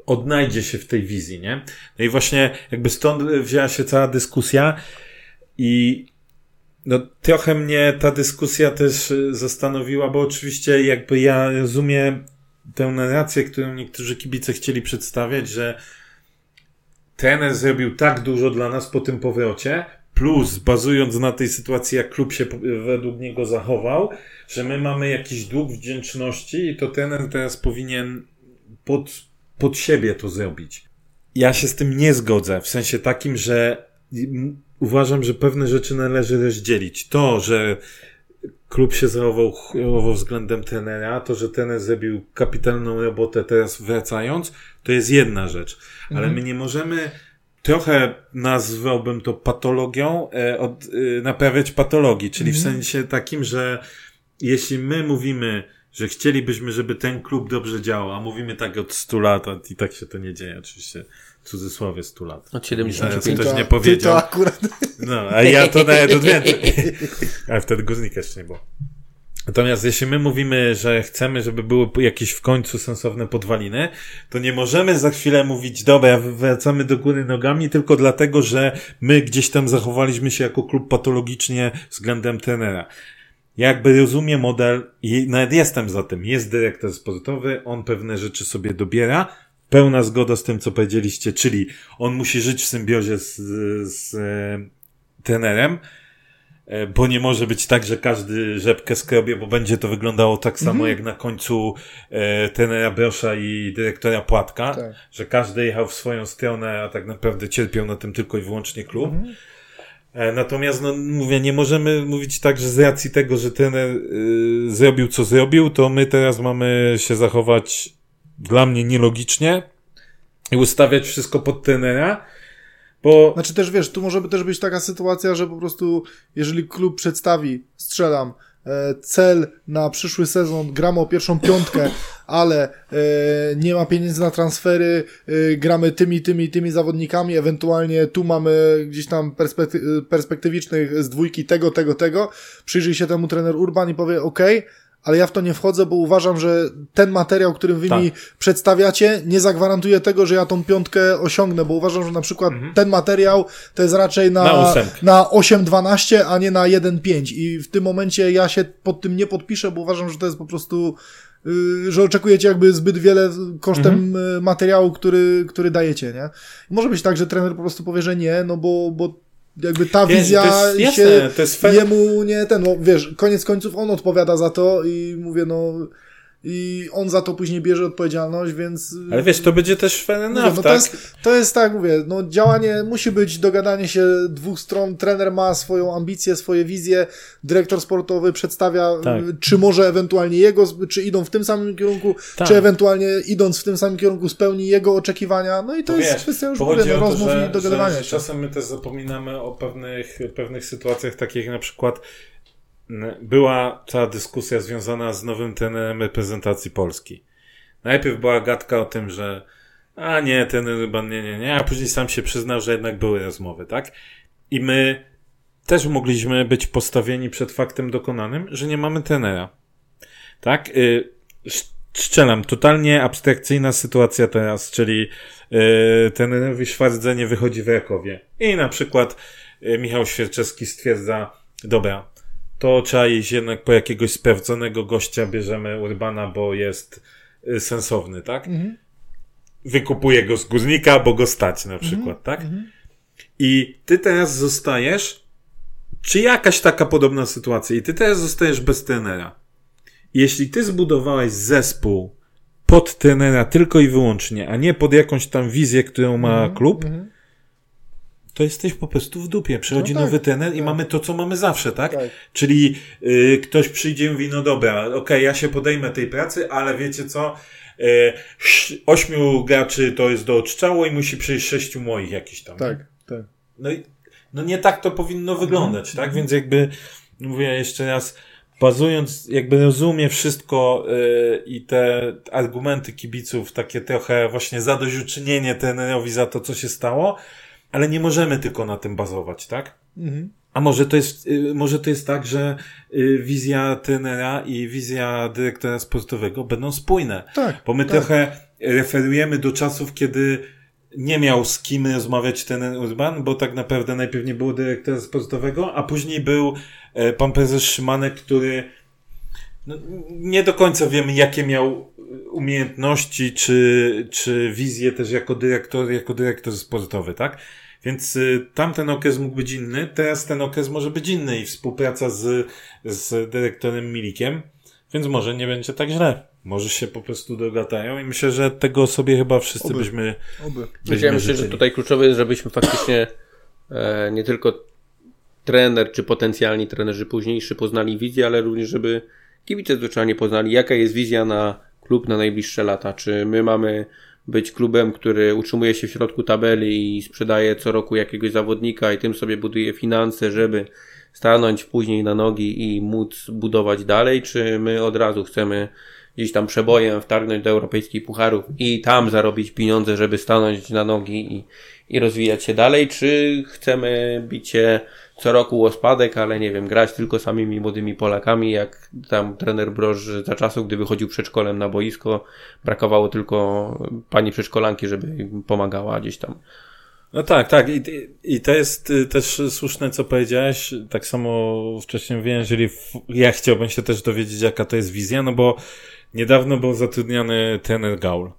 odnajdzie się w tej wizji, nie? No i właśnie jakby stąd wzięła się cała dyskusja i no trochę mnie ta dyskusja też e, zastanowiła, bo oczywiście jakby ja rozumiem tę narrację, którą niektórzy kibice chcieli przedstawiać, że trener zrobił tak dużo dla nas po tym powrocie, plus bazując na tej sytuacji, jak klub się według niego zachował, że my mamy jakiś dług wdzięczności i to trener teraz powinien pod, pod siebie to zrobić. Ja się z tym nie zgodzę, w sensie takim, że uważam, że pewne rzeczy należy rozdzielić. To, że klub się zachował chujowo względem trenera, to, że trener zrobił kapitalną robotę teraz wracając, to jest jedna rzecz. Ale my nie możemy trochę nazwałbym to patologią, e, od, e, naprawiać patologii, czyli w sensie takim, że jeśli my mówimy, że chcielibyśmy, żeby ten klub dobrze działał, a mówimy tak od 100 lat, a i tak się to nie dzieje, oczywiście w cudzysłowie 100 lat. Od Zaraz 75. ktoś to- nie ty powiedział. To akurat... No, a ja to nawet od więcej. *laughs* Ale wtedy guznika jeszcze nie było. Natomiast jeśli my mówimy, że chcemy, żeby były jakieś w końcu sensowne podwaliny, to nie możemy za chwilę mówić, dobra, wracamy do góry nogami tylko dlatego, że my gdzieś tam zachowaliśmy się jako klub patologicznie względem trenera. Ja jakby rozumiem model i nawet jestem za tym. Jest dyrektor sportowy, on pewne rzeczy sobie dobiera. Pełna zgoda z tym, co powiedzieliście, czyli on musi żyć w symbiozie z, z e, trenerem, bo nie może być tak, że każdy rzepkę skrobie, bo będzie to wyglądało tak samo jak na końcu e, trenera Brosza i dyrektora Płatka, Tak. że każdy jechał w swoją stronę, a tak naprawdę cierpiał na tym tylko i wyłącznie klub. E, Natomiast, no mówię, nie możemy mówić tak, że z racji tego, że trener y, zrobił co zrobił, to my teraz mamy się zachować dla mnie nielogicznie i ustawiać wszystko pod trenera, bo Znaczy też wiesz, tu może też być taka sytuacja, że po prostu jeżeli klub przedstawi, strzelam, e, cel na przyszły sezon, gramy o pierwszą piątkę, *laughs* ale e, nie ma pieniędzy na transfery, e, gramy tymi, tymi, tymi zawodnikami, ewentualnie tu mamy gdzieś tam perspekty- perspektywicznych z dwójki tego, tego, tego, przyjrzyj się temu trener Urban i powie, ok, ale ja w to nie wchodzę, bo uważam, że ten materiał, którym wy Tak. mi przedstawiacie, nie zagwarantuje tego, że ja tą piątkę osiągnę, bo uważam, że na przykład ten materiał to jest raczej na, Mhm. Na na 8-12, a nie na 1-5 i w tym momencie ja się pod tym nie podpiszę, bo uważam, że to jest po prostu yy, że oczekujecie jakby zbyt wiele kosztem Mhm. y, materiału, który, który dajecie, nie? Może być tak, że trener po prostu powie, że nie, no bo, bo jakby ta Wiesz, wizja to jest jasne, się to jest jemu nie ten, no wiesz, koniec końców on odpowiada za to i mówię, no i on za to później bierze odpowiedzialność, więc ale wiesz, to będzie też fair Mówię, enough, no tak? to, jest, to jest tak, mówię, no działanie musi być dogadanie się dwóch stron, trener ma swoją ambicję, swoje wizje, dyrektor sportowy przedstawia, Tak. y, czy może ewentualnie jego, czy idą w tym samym kierunku, Tak. czy ewentualnie idąc w tym samym kierunku spełni jego oczekiwania, no i to Bo jest wiesz, kwestia już mówię, no, o to, rozmów że, i dogadywania że się. czasem my też zapominamy o pewnych, pewnych sytuacjach, takich jak na przykład była cała dyskusja związana z nowym trenerem reprezentacji Polski. Najpierw była gadka o tym, że a nie, ten Ryban, nie, nie, nie, a później sam się przyznał, że jednak były rozmowy, tak? I my też mogliśmy być postawieni przed faktem dokonanym, że nie mamy trenera. Tak? Y, sz- Strzelam, totalnie abstrakcyjna sytuacja teraz, czyli yy, trenerowi Szwardze nie wychodzi w Rakowie. I na przykład y, Michał Świerczewski stwierdza, dobra, to trzeba iść jednak po jakiegoś sprawdzonego gościa, bierzemy Urbana, bo jest y, sensowny, tak? Mhm. Wykupuje go z guznika, bo go stać na przykład, tak? I ty teraz zostajesz, czy jakaś taka podobna sytuacja, i ty teraz zostajesz bez trenera. Jeśli ty zbudowałeś zespół pod trenera tylko i wyłącznie, a nie pod jakąś tam wizję, którą ma klub, to jesteś po prostu w dupie. Przychodzi No tak, nowy trener i tak. mamy to, co mamy zawsze, tak? Tak. Czyli y, ktoś przyjdzie i mówi, no dobra, okej, ja się podejmę tej pracy, ale wiecie co? Y, ośmiu graczy to jest do odszczału i musi przyjść sześciu moich jakichś tam. Tak, tak. No, i, no nie tak to powinno wyglądać, tak? Więc jakby, mówię jeszcze raz, bazując, jakby rozumiem wszystko y, i te argumenty kibiców, takie trochę właśnie zadośćuczynienie trenerowi za to, co się stało, ale nie możemy tylko na tym bazować, tak? Mhm. A może to jest, y, może to jest tak, że y, wizja trenera i wizja dyrektora sportowego będą spójne. Tak. Bo my tak. trochę referujemy do czasów, kiedy nie miał z kim rozmawiać ten Urban, bo tak naprawdę najpierw nie było dyrektora sportowego, a później był e, pan prezes Szymanek, który no, nie do końca wiemy, jakie miał umiejętności, czy, czy wizję też jako dyrektor, jako dyrektor sportowy, tak? Więc y, tamten okres mógł być inny, teraz ten okres może być inny i współpraca z, z dyrektorem Milikiem, więc może nie będzie tak źle. Może się po prostu dogatają i myślę, że tego sobie chyba wszyscy Oby. byśmy, Oby. byśmy Ja myślę, że tutaj kluczowe jest, żebyśmy faktycznie e, nie tylko trener czy potencjalni trenerzy późniejszy poznali wizję, ale również, żeby kibice zwyczajnie poznali, jaka jest wizja na klub na najbliższe lata. Czy my mamy być klubem, który utrzymuje się w środku tabeli i sprzedaje co roku jakiegoś zawodnika i tym sobie buduje finanse, żeby stanąć później na nogi i móc budować dalej, czy my od razu chcemy gdzieś tam przebojem wtargnąć do europejskich pucharów i tam zarobić pieniądze, żeby stanąć na nogi i, i rozwijać się dalej, czy chcemy bicie co roku o spadek, ale nie wiem, grać tylko samymi młodymi Polakami, jak tam trener Broż za czasów, gdy wychodził przedszkolem na boisko, brakowało tylko pani przedszkolanki, żeby pomagała gdzieś tam. No tak, tak. I, i to jest y, też słuszne, co powiedziałeś. Tak samo wcześniej mówiłem, jeżeli ja chciałbym się też dowiedzieć, jaka to jest wizja, no bo niedawno był zatrudniany trener Gaul,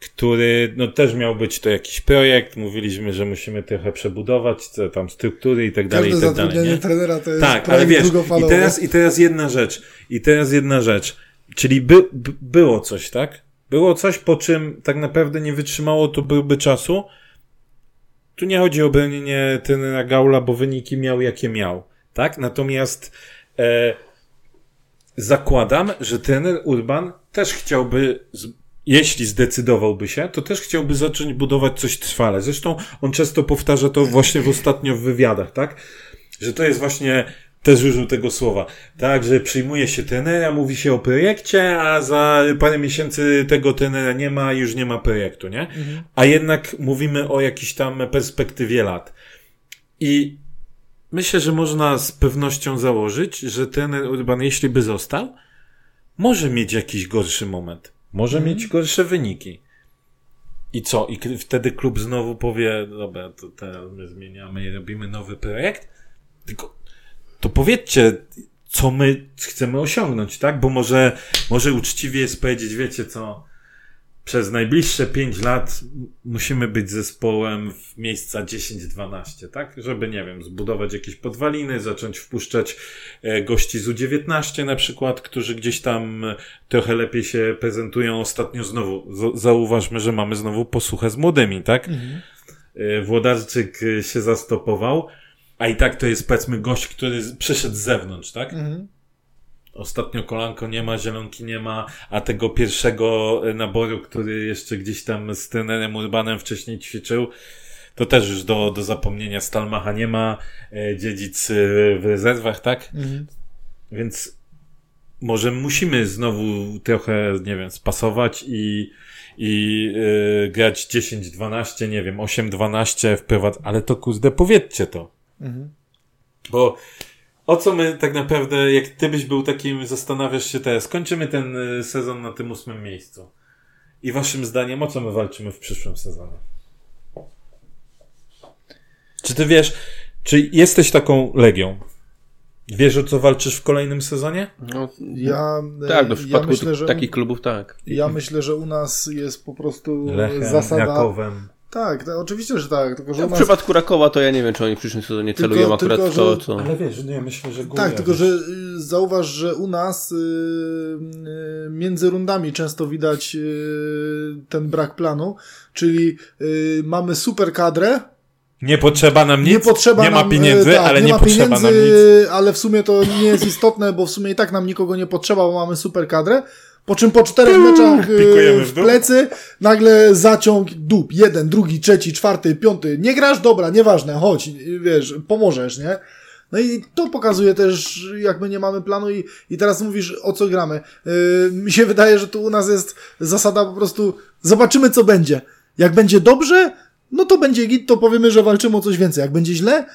który no też miał być to jakiś projekt. Mówiliśmy, że musimy trochę przebudować te tam struktury i tak dalej, Każde i tak dalej. zatrudnienie Nie? trenera to jest Tak, ale wiesz, i teraz, i teraz jedna rzecz, i teraz jedna rzecz, czyli by, by, było coś, tak? Było coś, po czym tak naprawdę nie wytrzymało to byłby czasu. Tu nie chodzi o bronienie trenera Gaula, bo wyniki miał jakie miał, tak? Natomiast e, zakładam, że trener Urban też chciałby, z, jeśli zdecydowałby się, to też chciałby zacząć budować coś trwale. Zresztą on często powtarza to właśnie w ostatnio w wywiadach, tak? Że to jest właśnie też użył tego słowa. Tak, że przyjmuje się trenera, mówi się o projekcie, a za parę miesięcy tego trenera nie ma, już nie ma projektu, nie? A jednak mówimy o jakiejś tam perspektywie lat. I myślę, że można z pewnością założyć, że trener Urban, jeśli by został, może mieć jakiś gorszy moment. Może mieć gorsze wyniki. I co? I wtedy klub znowu powie, dobra, to teraz my zmieniamy i robimy nowy projekt? Tylko to powiedzcie, co my chcemy osiągnąć, tak? Bo może, może uczciwie jest powiedzieć, wiecie co, przez najbliższe 5 lat musimy być zespołem w miejsca 10-12, tak? Żeby, nie wiem, zbudować jakieś podwaliny, zacząć wpuszczać e, gości z U19 na przykład, którzy gdzieś tam e, trochę lepiej się prezentują. Ostatnio znowu, zauważmy, że mamy znowu posłuchę z młodymi, tak? E, Włodarczyk się zastopował, a i tak to jest powiedzmy gość, który przyszedł z zewnątrz, tak? Mhm. Ostatnio kolanko nie ma, zielonki nie ma, a tego pierwszego naboru, który jeszcze gdzieś tam z trenerem Urbanem wcześniej ćwiczył, to też już do, do zapomnienia Stalmacha nie ma, e, dziedzic e, w rezerwach, tak? Mhm. Więc może musimy znowu trochę, nie wiem, spasować i, i yy, grać 10-12, nie wiem, 8-12 wprowadzać, ale to kurde, powiedzcie to. Mhm. Bo o co my tak naprawdę, jak ty byś był takim, zastanawiasz się teraz, kończymy ten y, sezon na tym ósmym miejscu. I waszym zdaniem, o co my walczymy w przyszłym sezonie? Czy ty wiesz, czy jesteś taką legią? Wiesz, o co walczysz w kolejnym sezonie? No, Ja, tak, no w ja przypadku myślę, że takich klubów tak. Ja myślę, że u nas jest po prostu Lechem, zasada. Jakowem. Tak, to oczywiście, że tak. Tylko, że No, u w nas... przypadku Rakowa to ja nie wiem, czy oni w przyszłym sezonie Tylko- celują akurat tylko, w to, że- co... Ale wiesz, nie, myślę, że Tak, tylko że y, zauważ, że u nas y, y, między rundami często widać y, ten brak planu, czyli y, mamy super kadrę, Nie potrzeba nam nic, nie, potrzeba nie ma nam, pieniędzy, tak, ale nie, nie, ma potrzeba pieniędzy, nam nic. ale w sumie to nie jest istotne, bo w sumie i tak nam nikogo nie potrzeba, bo mamy super kadrę. Po czym po czterech meczach e, pikujemy w w plecy nagle zaciąg dup. Jeden, drugi, trzeci, czwarty, piąty. Nie grasz? Dobra, nieważne, chodź, wiesz, pomożesz, nie? No i to pokazuje też, jak my nie mamy planu i, i teraz mówisz, o co gramy. Yy, mi się wydaje, że tu u nas jest zasada po prostu, zobaczymy co będzie. Jak będzie dobrze, no to będzie git, to powiemy, że walczymy o coś więcej. Jak będzie źle,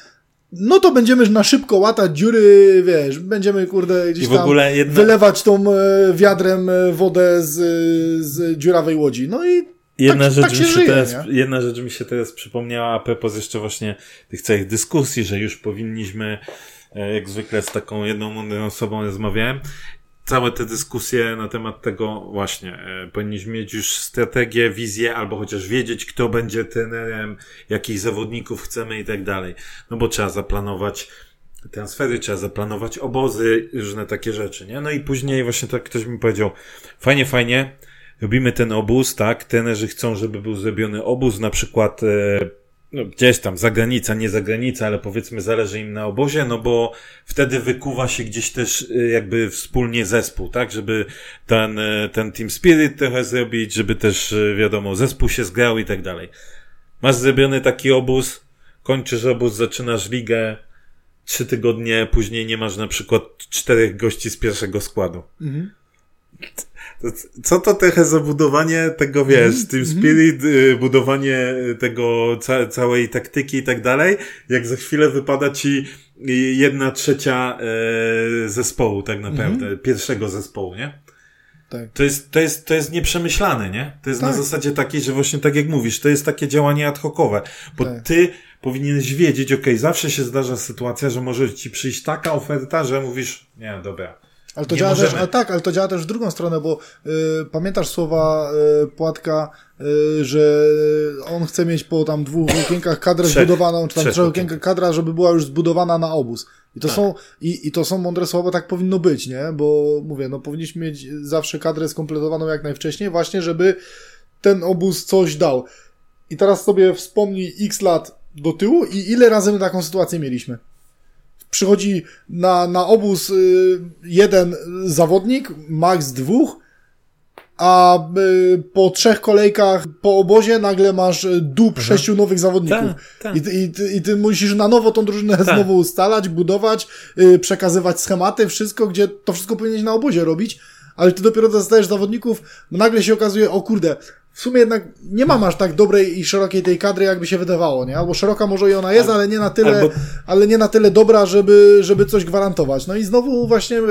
no to będziemy na szybko łatać dziury, wiesz, będziemy, kurde, gdzieś tam jedna- wylewać tą e, wiadrem e, wodę z, z dziurawej łodzi. No i Jedna, tak, rzecz tak mi się żyje, teraz, nie? jedna rzecz mi się teraz przypomniała a propos jeszcze właśnie tych całych dyskusji, że już powinniśmy, e, jak zwykle z taką jedną mądrą osobą rozmawiałem, całe te dyskusje na temat tego właśnie, e, powinniśmy mieć już strategię, wizję, albo chociaż wiedzieć, kto będzie trenerem, jakich zawodników chcemy i tak dalej. No bo trzeba zaplanować transfery, trzeba zaplanować obozy, różne takie rzeczy, nie? No i później właśnie tak ktoś mi powiedział, fajnie, fajnie, robimy ten obóz, tak? Trenerzy chcą, żeby był zrobiony obóz, na przykład e, no, gdzieś tam, zagranica, nie zagranica, ale powiedzmy zależy im na obozie, no bo wtedy wykuwa się gdzieś też e, jakby wspólnie zespół, tak? Żeby ten, e, ten team spirit trochę zrobić, żeby też, e, wiadomo, zespół się zgrał i tak dalej. Masz zrobiony taki obóz, kończysz obóz, zaczynasz ligę, trzy tygodnie później nie masz na przykład czterech gości z pierwszego składu. Mhm. Co to trochę za budowanie tego, wiesz, Team Spirit, y, budowanie y, tego ca całej taktyki i tak dalej, jak za chwilę wypada ci y, jedna trzecia e, zespołu tak naprawdę, pierwszego zespołu, nie? Tak. To jest, to jest, to jest nieprzemyślane, nie? To jest na Tak. zasadzie takiej, że właśnie tak jak mówisz, to jest takie działanie ad hocowe, bo Tak. ty powinieneś wiedzieć, okej, zawsze się zdarza sytuacja, że może ci przyjść taka oferta, że mówisz, nie, dobra, Ale to Nie działa też, ale tak, ale to działa też w drugą stronę, bo y, pamiętasz słowa y, Płatka, y, że on chce mieć po tam dwóch okienkach kadrę Trzech. zbudowaną, czy tam Trzech trzech okienkach kadra, żeby była już zbudowana na obóz. I to Tak. są, i, i to są mądre słowa, tak powinno być, nie? Bo mówię, no powinniśmy mieć zawsze kadrę skompletowaną jak najwcześniej, właśnie żeby ten obóz coś dał. I teraz sobie wspomnij x lat do tyłu i ile razy my taką sytuację mieliśmy przychodzi na, na obóz y, jeden zawodnik, max dwóch, a y, po trzech kolejkach po obozie nagle masz dup sześciu nowych zawodników. Tak, tak. I, ty- i, ty- I ty musisz na nowo tą drużynę Tak. znowu ustalać, budować, y, przekazywać schematy, wszystko, gdzie to wszystko powinieneś na obozie robić, ale ty dopiero dostajesz zawodników, no nagle się okazuje, o kurde, w sumie jednak nie mam aż tak dobrej i szerokiej tej kadry, jakby się wydawało, nie? Albo szeroka może i ona jest, ale nie na tyle, albo- ale nie na tyle dobra, żeby, żeby coś gwarantować. No i znowu właśnie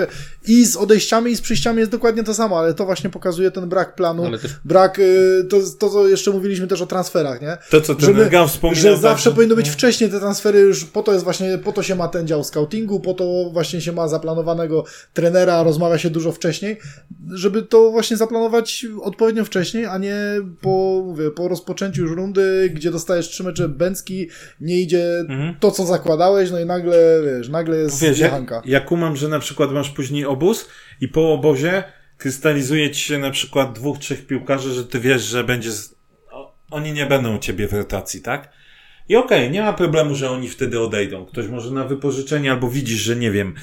i z odejściami i z przyjściami jest dokładnie to samo, ale to właśnie pokazuje ten brak planu, Ale też- brak, y, to, to co jeszcze mówiliśmy też o transferach, nie? To, co ten Żeby- Gam wspominał, że tak, zawsze że- powinno być wcześniej te transfery już, po to jest właśnie, po to się ma ten dział scoutingu, po to właśnie się ma zaplanowanego trenera, rozmawia się dużo wcześniej, żeby to właśnie zaplanować odpowiednio wcześniej, a nie po, mówię, po rozpoczęciu już rundy, gdzie dostajesz trzy mecze bęcki, nie idzie Mhm. to, co zakładałeś, no i nagle, wiesz, nagle jest Wiesz, ja, ja kumam, że na przykład masz później obóz i po obozie krystalizuje ci się na przykład dwóch, trzech piłkarzy, że ty wiesz, że będzie. Z... Oni nie będą u ciebie w rotacji, tak? I okej, nie ma problemu, że oni wtedy odejdą. Ktoś może na wypożyczenie, albo widzisz, że nie wiem,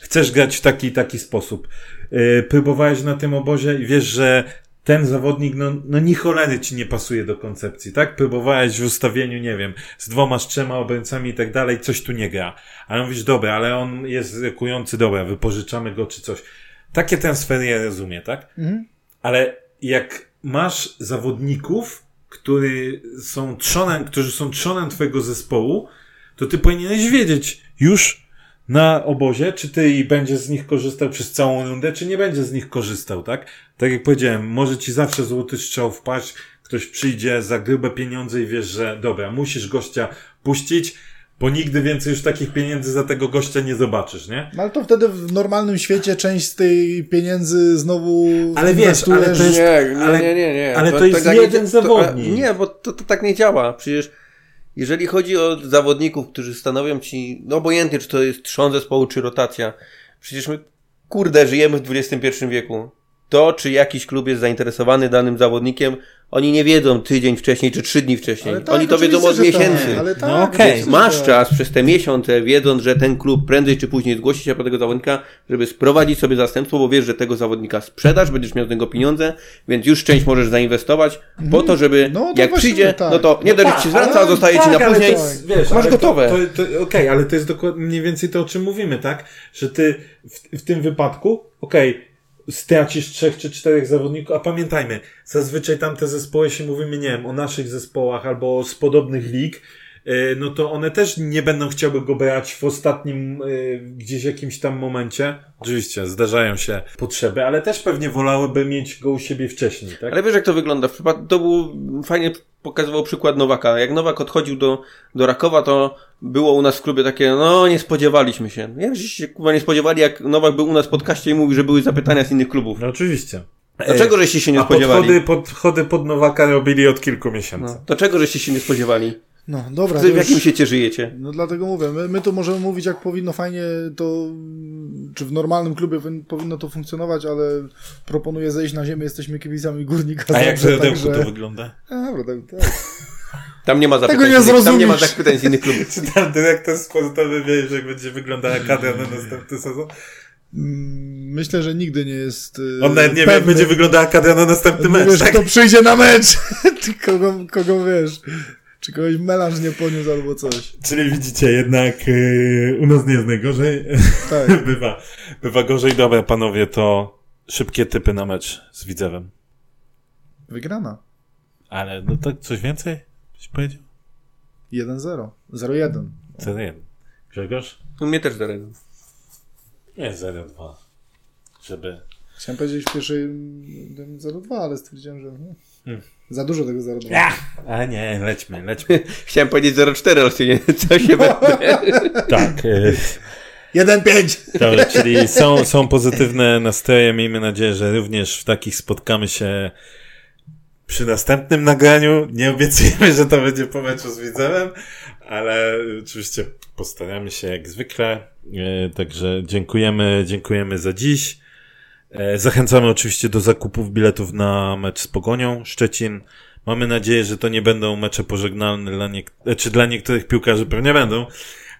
chcesz grać w taki taki sposób. Yy, próbowałeś na tym obozie i wiesz, że ten zawodnik, no, no ni cholery ci nie pasuje do koncepcji, tak? Próbowałeś w ustawieniu, nie wiem, z dwoma, z trzema obrońcami i tak dalej, coś tu nie gra. Ale mówisz, dobra, ale on jest rykujący, dobra, wypożyczamy go czy coś. Takie transfery ja rozumiem, tak? Mhm. Ale jak masz zawodników, który są trzonem, którzy są trzonem twojego zespołu, to ty powinieneś wiedzieć już na obozie, czy ty i będziesz z nich korzystał przez całą rundę, czy nie będziesz z nich korzystał, tak? Tak jak powiedziałem, może ci zawsze złoty strzał wpaść, ktoś przyjdzie za grube pieniądze i wiesz, że dobra, musisz gościa puścić, bo nigdy więcej już takich pieniędzy za tego gościa nie zobaczysz, nie? No ale to wtedy w normalnym świecie część z tej pieniędzy znowu Ale wiesz, ale to jest- nie, nie, ale- nie, nie, nie. ale to jest tak jeden nie, zawodnik. To, nie, bo to, to tak nie działa. Przecież jeżeli chodzi o zawodników, którzy stanowią ci, no obojętnie, czy to jest trzon zespołu, czy rotacja, przecież my, kurde, żyjemy w XXI wieku. To, czy jakiś klub jest zainteresowany danym zawodnikiem, oni nie wiedzą tydzień wcześniej czy trzy dni wcześniej. Tak, oni to wiedzą od że miesięcy. Tak, ale tak, No okej. oczywiście, Masz czas przez te miesiące, wiedząc, że ten klub prędzej czy później zgłosi się po tego zawodnika, żeby sprowadzić sobie zastępstwo, bo wiesz, że tego zawodnika sprzedasz, będziesz miał z niego pieniądze, więc już część możesz zainwestować po to, żeby No to jak przyjdzie, tak. no to nie No dość, tak, ci zwraca, ale- a zostaje ci tak, na później. to wiesz, masz gotowe. To, to, to, Okej, ale to jest dokładnie mniej więcej to, o czym mówimy, tak? Że ty w, w tym wypadku, okej, stracisz trzech czy czterech zawodników, a pamiętajmy, zazwyczaj tamte zespoły się mówimy, nie wiem, o naszych zespołach albo z podobnych lig, no to one też nie będą chciały go brać w ostatnim y, gdzieś jakimś tam momencie. Oczywiście, zdarzają się potrzeby, ale też pewnie wolałyby mieć go u siebie wcześniej, tak? Ale wiesz, jak to wygląda? W przypadku, to był, fajnie pokazywał przykład Nowaka. Jak Nowak odchodził do, do Rakowa, to było u nas w klubie takie, no nie spodziewaliśmy się. Jak się kurwa nie spodziewali, jak Nowak był u nas w podcaście i mówił, że były zapytania z innych klubów. No oczywiście. Dlaczego żeście się nie A spodziewali? podchody, podchody pod Nowaka robili od kilku miesięcy. No, dlaczego żeście się nie spodziewali? No dobra, to w jakim już, świecie żyjecie? no dlatego mówię, my, my to możemy mówić jak powinno fajnie to, czy w normalnym klubie powin- powinno to funkcjonować, ale proponuję zejść na ziemię, jesteśmy kibicami Górnika A jak w Radełku także- to wygląda? A, Dobra, tak, tak. *laughs* Tam nie ma zapytań, nie z innych- tam nie zrozumiesz. ma zapytań z innych klubów. *laughs* Czy tam dyrektor sportowy wie, że jak będzie wyglądała kadra na następny sezon? Mm, Myślę, że nigdy nie jest y, On nawet nie wie, jak będzie wyglądała kadra na następny Nie mecz. wiesz, Tak? kto przyjdzie na mecz, *laughs* kogo, kogo wiesz, czy kogoś melanż nie poniósł albo coś. Czyli widzicie, jednak yy, u nas nie jest najgorzej. Tak. *laughs* bywa, bywa gorzej. Dobra, panowie, to szybkie typy na mecz z Widzewem. Wygrana. Ale no to coś więcej? Coś powiedział? 1-0. 0-1. Co nie Grzegorz? U mnie też zarezum. Nie, 0-2. Żeby... Chciałem powiedzieć w pierwszej mm, 0-2, ale stwierdziłem, że hmm, za dużo tego 0-2. A nie, lećmy, lećmy. *laughs* Chciałem powiedzieć 0,4, ale się nie, co się będę. *laughs* tak. Yy, 1-5! Dobra, czyli są, są pozytywne nastroje. Miejmy nadzieję, że również w takich spotkamy się przy następnym nagraniu. Nie obiecujemy, że to będzie po meczu z Widzewem, ale oczywiście postaramy się jak zwykle. E, Także dziękujemy, dziękujemy za dziś. E, Zachęcamy oczywiście do zakupów biletów na mecz z Pogonią Szczecin. Mamy nadzieję, że to nie będą mecze pożegnalne dla, niek- czy dla niektórych piłkarzy pewnie będą,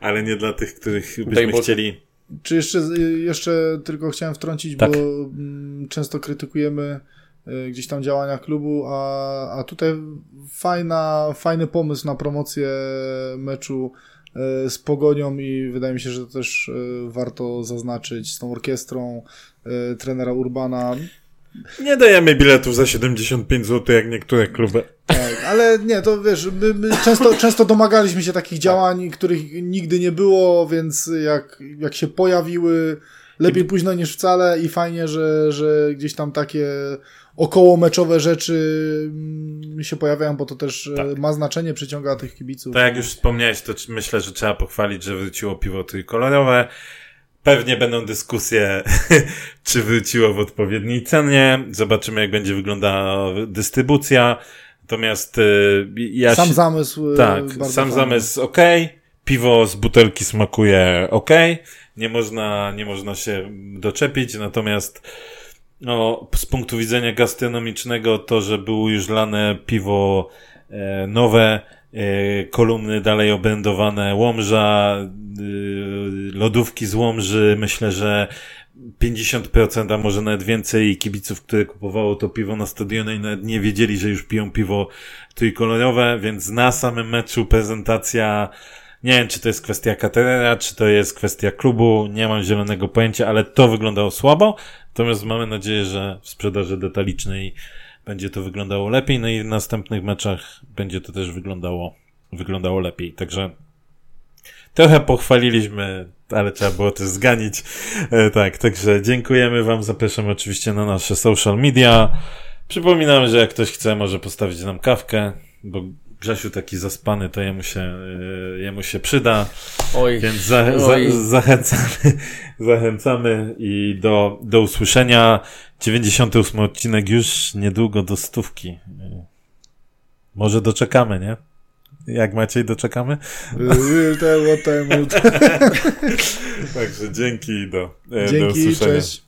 ale nie dla tych, których Daj byśmy Boże. chcieli Czy jeszcze, jeszcze tylko chciałem wtrącić, Tak. bo mm, często krytykujemy y, gdzieś tam działania klubu, a, a tutaj fajna, fajny pomysł na promocję meczu y, z Pogonią i wydaje mi się, że to też y, warto zaznaczyć z tą orkiestrą y, trenera Urbana. Nie dajemy biletów za 75 zł, jak niektóre kluby. Tak, ale nie, to wiesz, my, my często, często domagaliśmy się takich działań, których nigdy nie było, więc jak, jak się pojawiły, lepiej późno niż wcale i fajnie, że, że gdzieś tam takie okołomeczowe rzeczy mm, się pojawiają, bo to też e, Tak. ma znaczenie, przyciąga tych kibiców. Tak jak już wspomniałeś, to myślę, że trzeba pochwalić, że wróciło piwo trójkolorowe. Pewnie będą dyskusje, *laughs* czy wróciło w odpowiedniej cenie. Zobaczymy, jak będzie wyglądała dystrybucja. Natomiast y, ja Sam się... zamysł. e, Tak, sam fajny. zamysł ok, piwo z butelki smakuje ok, nie można, nie można się doczepić, natomiast no, z punktu widzenia gastronomicznego to, że było już lane piwo e, nowe, e, kolumny dalej obrędowane, Łomża, e, lodówki z Łomży, myślę, że 50%, a może nawet więcej kibiców, które kupowało to piwo na stadionie nawet nie wiedzieli, że już piją piwo trójkolorowe, więc na samym meczu prezentacja, nie wiem, czy to jest kwestia Katerera, czy to jest kwestia klubu, nie mam zielonego pojęcia, ale to wyglądało słabo, natomiast mamy nadzieję, że w sprzedaży detalicznej będzie to wyglądało lepiej, no i w następnych meczach będzie to też wyglądało, wyglądało lepiej, także trochę pochwaliliśmy, ale trzeba było też zganić, e, tak, także dziękujemy wam, zapraszam oczywiście na nasze social media, Przypominam, że jak ktoś chce, może postawić nam kawkę, bo Grzesiu taki zaspany, to jemu się, e, jemu się przyda, Oj. więc za, Oj. za, zachęcamy, *laughs* zachęcamy i do, do usłyszenia. 98 odcinek już niedługo do stówki. E, Może doczekamy, nie? Jak Maciej, doczekamy? Time, what time, Także dzięki i do, e, do Dzięki, usłyszenia. cześć.